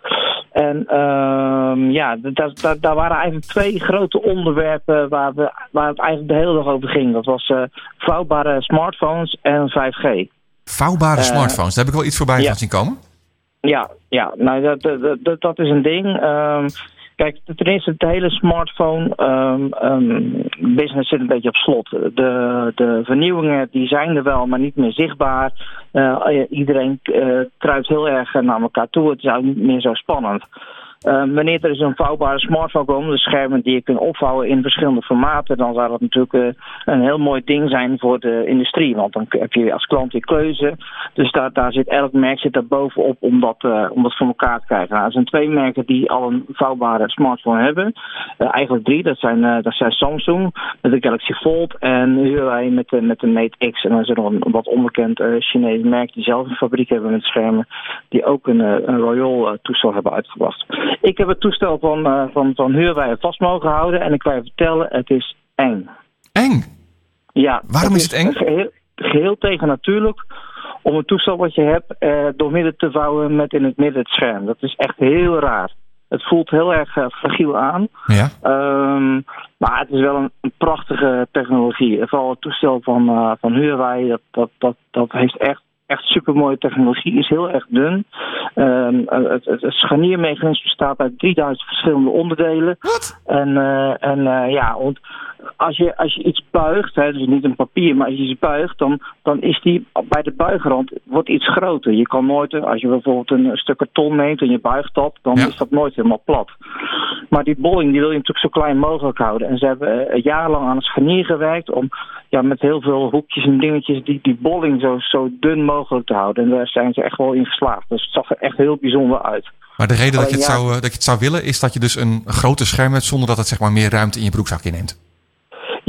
En ehm, ja, daar, daar, daar waren eigenlijk twee grote onderwerpen waar, we, waar het eigenlijk de hele dag over ging. Dat was eh, vouwbare smartphones en 5G. Vouwbare Eh, smartphones, daar heb ik wel iets voorbij ja. zien komen. Ja, ja nou, dat, dat, dat, dat is een ding. Ehm, kijk, ten eerste, het hele smartphone ehm, ehm, zit een beetje op slot. De, de vernieuwingen die zijn er wel, maar niet meer zichtbaar. Eh, iedereen eh, kruipt heel erg naar elkaar toe. Het is eigenlijk niet meer zo spannend. Eh, wanneer er is een vouwbare smartphone komen, de schermen die je kunt opvouwen in verschillende formaten, dan zou dat natuurlijk eh, een heel mooi ding zijn voor de industrie. Want dan heb je als klant je keuze. Dus daar, daar zit elk merk zit daar bovenop om dat, eh, om dat voor elkaar te krijgen. Nou, er zijn twee merken die al een vouwbare smartphone hebben. Eigenlijk drie. Dat zijn, dat zijn Samsung met de Galaxy Fold en Huawei met de, met de Mate X. En dan is er nog een wat onbekend Chinees merk die zelf een fabriek hebben met schermen. Die ook een, een Royal toestel hebben uitgebracht. Ik heb het toestel van, eh, van, van Huawei vast mogen houden. En ik kan je vertellen, het is eng. Eng. Ja, Waarom is het eng? Geheel, geheel tegen natuurlijk om een toestel wat je hebt eh, door midden te vouwen met in het midden het scherm. Dat is echt heel raar. Het voelt heel erg eh, fragiel aan. Ja. Ehm, maar het is wel een, een prachtige technologie. Vooral het toestel van, eh, van Huawei, dat, dat, dat, dat heeft echt, echt supermooie technologie. Is heel erg dun. Ehm, het, het, het scharniermechanisme bestaat uit 3000 verschillende onderdelen. Wat? En, eh, en eh, ja, ont- als je, als je iets buigt, hè, dus niet een papier, maar als je iets buigt, dan, dan is die bij de buigrand wordt iets groter. Je kan nooit, eh, als je bijvoorbeeld een stuk karton neemt en je buigt dat, dan Ja. is dat nooit helemaal plat. Maar die bolling die wil je natuurlijk zo klein mogelijk houden. En ze hebben jarenlang aan het scharnier gewerkt om ja, met heel veel hoekjes en dingetjes die, die bolling zo, zo dun mogelijk te houden. En daar zijn ze echt wel in geslaagd. Dus het zag er echt heel bijzonder uit. Maar de reden dat je, het ja. zou, eh, dat je het zou willen is dat je dus een groter scherm hebt zonder dat het zeg maar meer ruimte in je broekzak inneemt.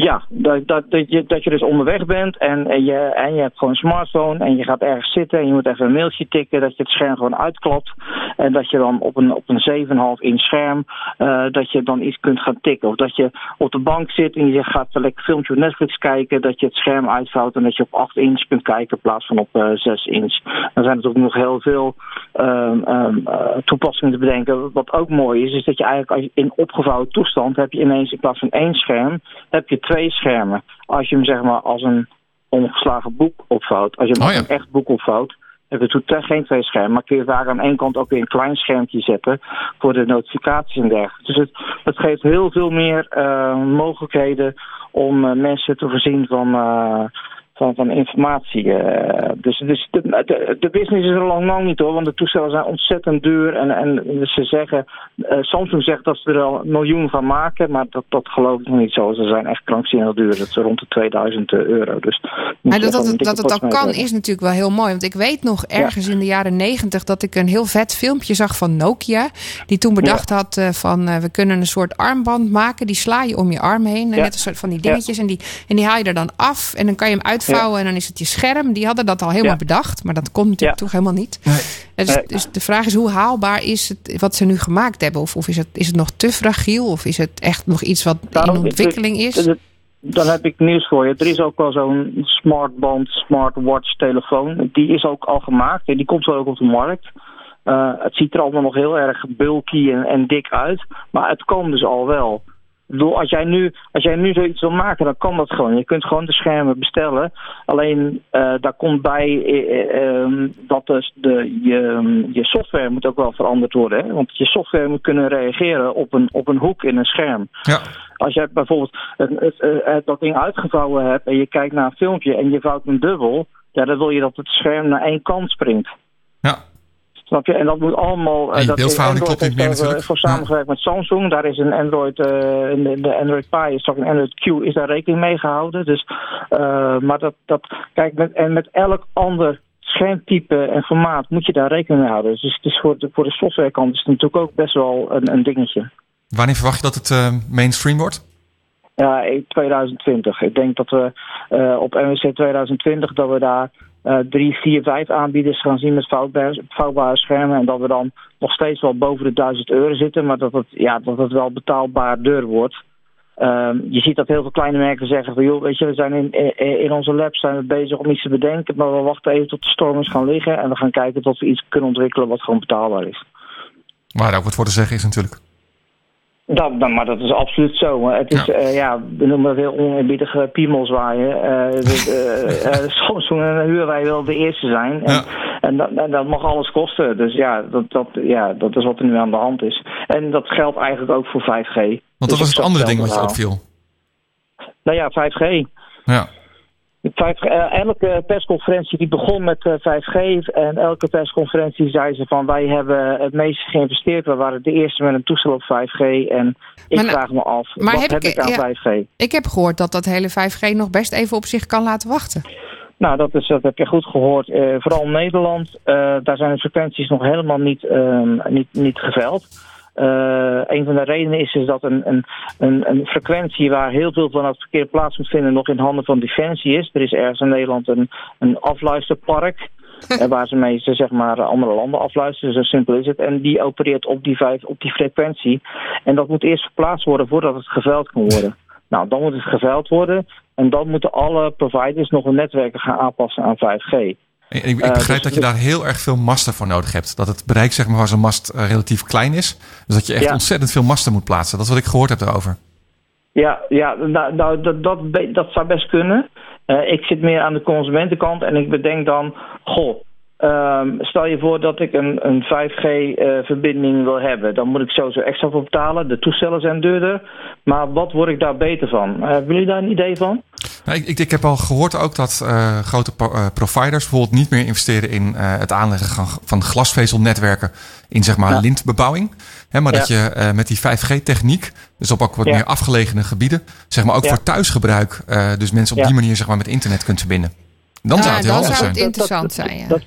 Ja, dat, dat, dat, je, dat je dus onderweg bent en, je, en je hebt gewoon een smartphone en je gaat ergens zitten en je moet even een mailtje tikken, dat je het scherm gewoon uitklapt en dat je dan op een, op een 7,5 inch scherm, eh, dat je dan iets kunt gaan tikken. Of dat je op de bank zit en je gaat een lekker filmpje op Netflix kijken, dat je het scherm uitvouwt en dat je op 8 inch kunt kijken in plaats van op eh 6 inch. Dan zijn er natuurlijk nog heel veel ehm, ehm, eh, toepassingen te bedenken. Wat ook mooi is, is dat je eigenlijk als je in opgevouwen toestand heb je ineens in plaats van één scherm, heb je twee schermen. Als je hem zeg maar als een omgeslagen boek opvouwt, als je hem Oh als een echt boek opvouwt, heb je totaal geen twee schermen. Maar kun je vaak aan één kant ook weer een klein schermpje zetten voor de notificaties en dergelijke. Dus het, het geeft heel veel meer eh, mogelijkheden om eh, mensen te voorzien van, eh, van, van informatie. eh. dus dus de, de, de business is er lang, lang niet hoor, want de toestellen zijn ontzettend duur. En, en ze zeggen, eh, Samsung zegt dat ze er al een miljoen van maken, maar dat, dat geloof ik nog niet zo. Ze zijn echt krankzinnig duur. Dat is rond de 2000 euro. Dus Maar dat, dat, het- dat het ook kan is natuurlijk wel heel mooi. Want ik weet nog ergens in de jaren negentig dat ik een heel vet filmpje zag van Nokia. Die toen bedacht had eh, van we kunnen een soort armband maken. Die sla je om je arm heen. Ja. Net een soort van die dingetjes. En, die, en die haal je er dan af. En dan kan je hem en dan is het je scherm. Die hadden dat al helemaal Ja. bedacht. Maar dat komt natuurlijk toch helemaal niet. Dus, Nee. dus de vraag is hoe haalbaar is het wat ze nu gemaakt hebben? Of, of is, het, is het nog te fragiel? Of is het echt nog iets wat in ontwikkeling is? Dan heb ik nieuws voor je. Er is ook wel zo'n smartband, smartwatch telefoon. Die is ook al gemaakt en die komt wel ook op de markt. Eh, het ziet er allemaal nog heel erg bulky en, en dik uit. Maar het kan dus al wel. Bedoel, als jij, nu, als jij nu zoiets wil maken, dan kan dat gewoon. Je kunt gewoon de schermen bestellen. Alleen eh, daar komt bij eh, eh, ehm, dat dus de, je, je software moet ook wel veranderd worden. Hè? Want je software moet kunnen reageren op een, op een hoek in een scherm. Ja. Als jij bijvoorbeeld dat ding uitgevouwen hebt en je kijkt naar een filmpje en je vouwt een dubbel, ja, dan wil je dat het scherm naar één kant springt. Ja. Snap je? En dat moet allemaal. En je dat beeldverhouding klopt niet meer daar, eh, natuurlijk. voor samengewerkt met Samsung. Daar is een Android, eh, de, de Android Pie, is ook een Android Q, is daar rekening mee gehouden. Dus, maar dat, dat, kijk, met, en met elk ander schermtype en formaat moet je daar rekening mee houden. Dus het is voor de, voor de softwarekant is het natuurlijk ook best wel een, een dingetje. Wanneer verwacht je dat het mainstream wordt? Ja, in 2020. Ik denk dat we op NWC 2020 dat we daar eh, drie, vier, vijf aanbieders gaan zien met vouwbare, schermen. En dat we dan nog steeds wel boven de 1000 euro zitten, maar dat het, ja, dat het wel betaalbaar duur wordt. Ehm, je ziet dat heel veel kleine merken zeggen van joh, weet je, we zijn in, in, onze lab zijn we bezig om iets te bedenken, maar we wachten even tot de storm is gaan liggen en we gaan kijken tot we iets kunnen ontwikkelen wat gewoon betaalbaar is. Waar ook wat voor te zeggen is natuurlijk. Dat, dat, maar dat is absoluut zo. Het is, Ja. ja, ja we noemen dat heel oneerbiedige piemelswaaien. Eh de- eh, eh, Samsung en Huawei wil de eerste zijn. En, Ja. en, dat, en dat mag alles kosten. Dus ja dat, dat, ja, dat is wat er nu aan de hand is. En dat geldt eigenlijk ook voor 5G. Want dat Dus was het andere ding wat je wel. opviel. Nou ja, 5G. Ja. 5G, eh, elke persconferentie die begon met eh, 5G en elke persconferentie zei ze van wij hebben het meeste geïnvesteerd. We waren de eerste met een toestel op 5G en ik Maar vraag me af, maar wat heb heb, ik- aan ja. 5G? Ik heb gehoord dat dat hele 5G nog best even op zich kan laten wachten. Nou, dat, is, dat heb je goed gehoord. Eh, vooral in Nederland, eh, daar zijn de frequenties nog helemaal niet, ehm, niet, niet geveld. Eh, een van de redenen is, is dat een, een, een, een frequentie waar heel veel van het verkeer plaats moet vinden nog in handen van Defensie is. Er is ergens in Nederland een, een afluisterpark. eh, waar ze mee ze, zeg maar, andere landen afluisteren. Zo simpel is het. En die opereert op die, vijf, op die frequentie. En dat moet eerst verplaatst worden voordat het geveld kan worden. Nou, dan moet het geveld worden. En dan moeten alle providers nog hun netwerken gaan aanpassen aan 5G. Ik, ik Eh, begrijp dus- dat je daar heel erg veel masten voor nodig hebt. Dat het bereik zeg maar, van zo'n mast eh, relatief klein is. Dus dat je echt Ja. ontzettend veel masten moet plaatsen. Dat is wat ik gehoord heb daarover. Ja, ja nou, nou, dat, dat, dat zou best kunnen. Eh, ik zit meer aan de consumentenkant en ik bedenk dan, goh, Ehm, stel je voor dat ik een, een 5G-verbinding wil hebben. Dan moet ik sowieso extra voor betalen. De toestellen zijn duurder. Maar wat word ik daar beter van? hebben jullie daar een idee van? Nou, ik, ik, ik heb al gehoord ook dat eh, grote pro- eh, providers bijvoorbeeld niet meer investeren in eh, het aanleggen van, van glasvezelnetwerken in zeg maar Ja. lintbebouwing. Hè, maar dat je eh, met die 5G-techniek, dus op ook wat Ja. meer afgelegene gebieden, zeg maar ook Ja. voor thuisgebruik, eh, dus mensen op Ja. die manier zeg maar met internet kunt verbinden. Dan Ja, zou het heel dan handig zou zijn. het interessant zijn. Ja, Dat,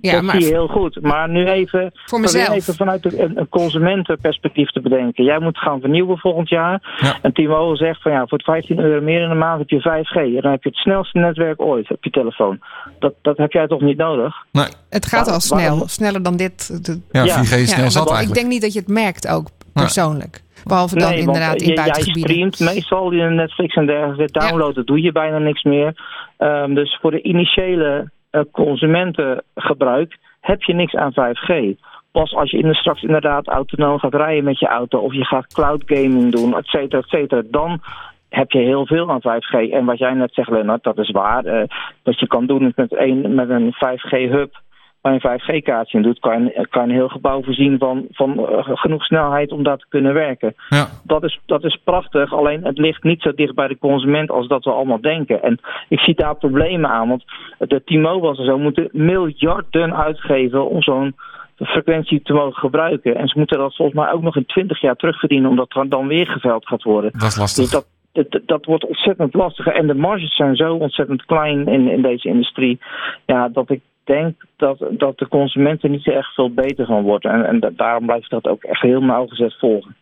ja dat maar zie je heel goed. Maar nu even, voor mezelf. even vanuit een, een consumentenperspectief te bedenken. Jij moet gaan vernieuwen volgend jaar. Ja. En Timo zegt van ja, voor 15 euro meer in de maand heb je 5G. En dan heb je het snelste netwerk ooit op je telefoon. Dat, dat heb jij toch niet nodig? Nee, Het gaat al snel. waarom- Sneller dan dit. De- ja, Ja. 4G is Ja, snel zat ik eigenlijk. denk niet dat je het merkt ook persoonlijk. Behalve dan inderdaad eh, in je- jij buitengebieden. streamt meestal je Netflix en dergelijke. Downloaden doe je bijna niks meer. Ehm, dus voor de initiële eh, consumentengebruik heb je niks aan 5G. Pas als je in straks inderdaad autonoom gaat rijden met je auto... of je gaat cloud gaming doen, et cetera, et cetera... dan heb je heel veel aan 5G. En wat jij net zegt, Lennart, dat is waar. eh, wat je kan doen met een, met een 5G-hub... waar je een 5G-kaartje in doet... kan je, kan een heel gebouw voorzien van, van eh, genoeg snelheid om daar te kunnen werken Ja. dat is, dat is prachtig. Alleen het ligt niet zo dicht bij de consument als dat we allemaal denken. En ik zie daar problemen aan. Want de T-Mobiles en zo moeten miljarden uitgeven om zo'n frequentie te mogen gebruiken. En ze moeten dat volgens mij ook nog in 20 jaar terugverdienen, omdat er dan weer geveld gaat worden. Dat is lastig. Dus dat, dat, dat wordt ontzettend lastig. En de marges zijn zo ontzettend klein in, in deze industrie. Ja, dat ik denk dat, dat de consument er niet echt veel beter van wordt. En, en da- daarom blijf ik dat ook echt heel nauwgezet volgen.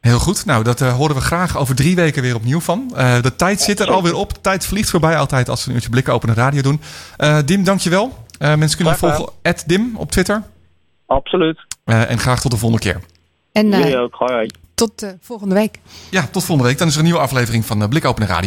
Heel goed. Nou, dat eh, horen we graag over drie weken weer opnieuw van. Eh, de tijd zit er alweer op. De tijd vliegt voorbij altijd als we een uurtje blikken open de radio doen. Eh, Dim, dankjewel. Eh mensen kunnen Graag volgen. at Dim op Twitter. Absoluut. Eh, en graag tot de volgende keer. En eh, Jullie ook. Hoi, hoi. tot volgende week. Ja, tot volgende week. Dan is er een nieuwe aflevering van Blik Open de Radio.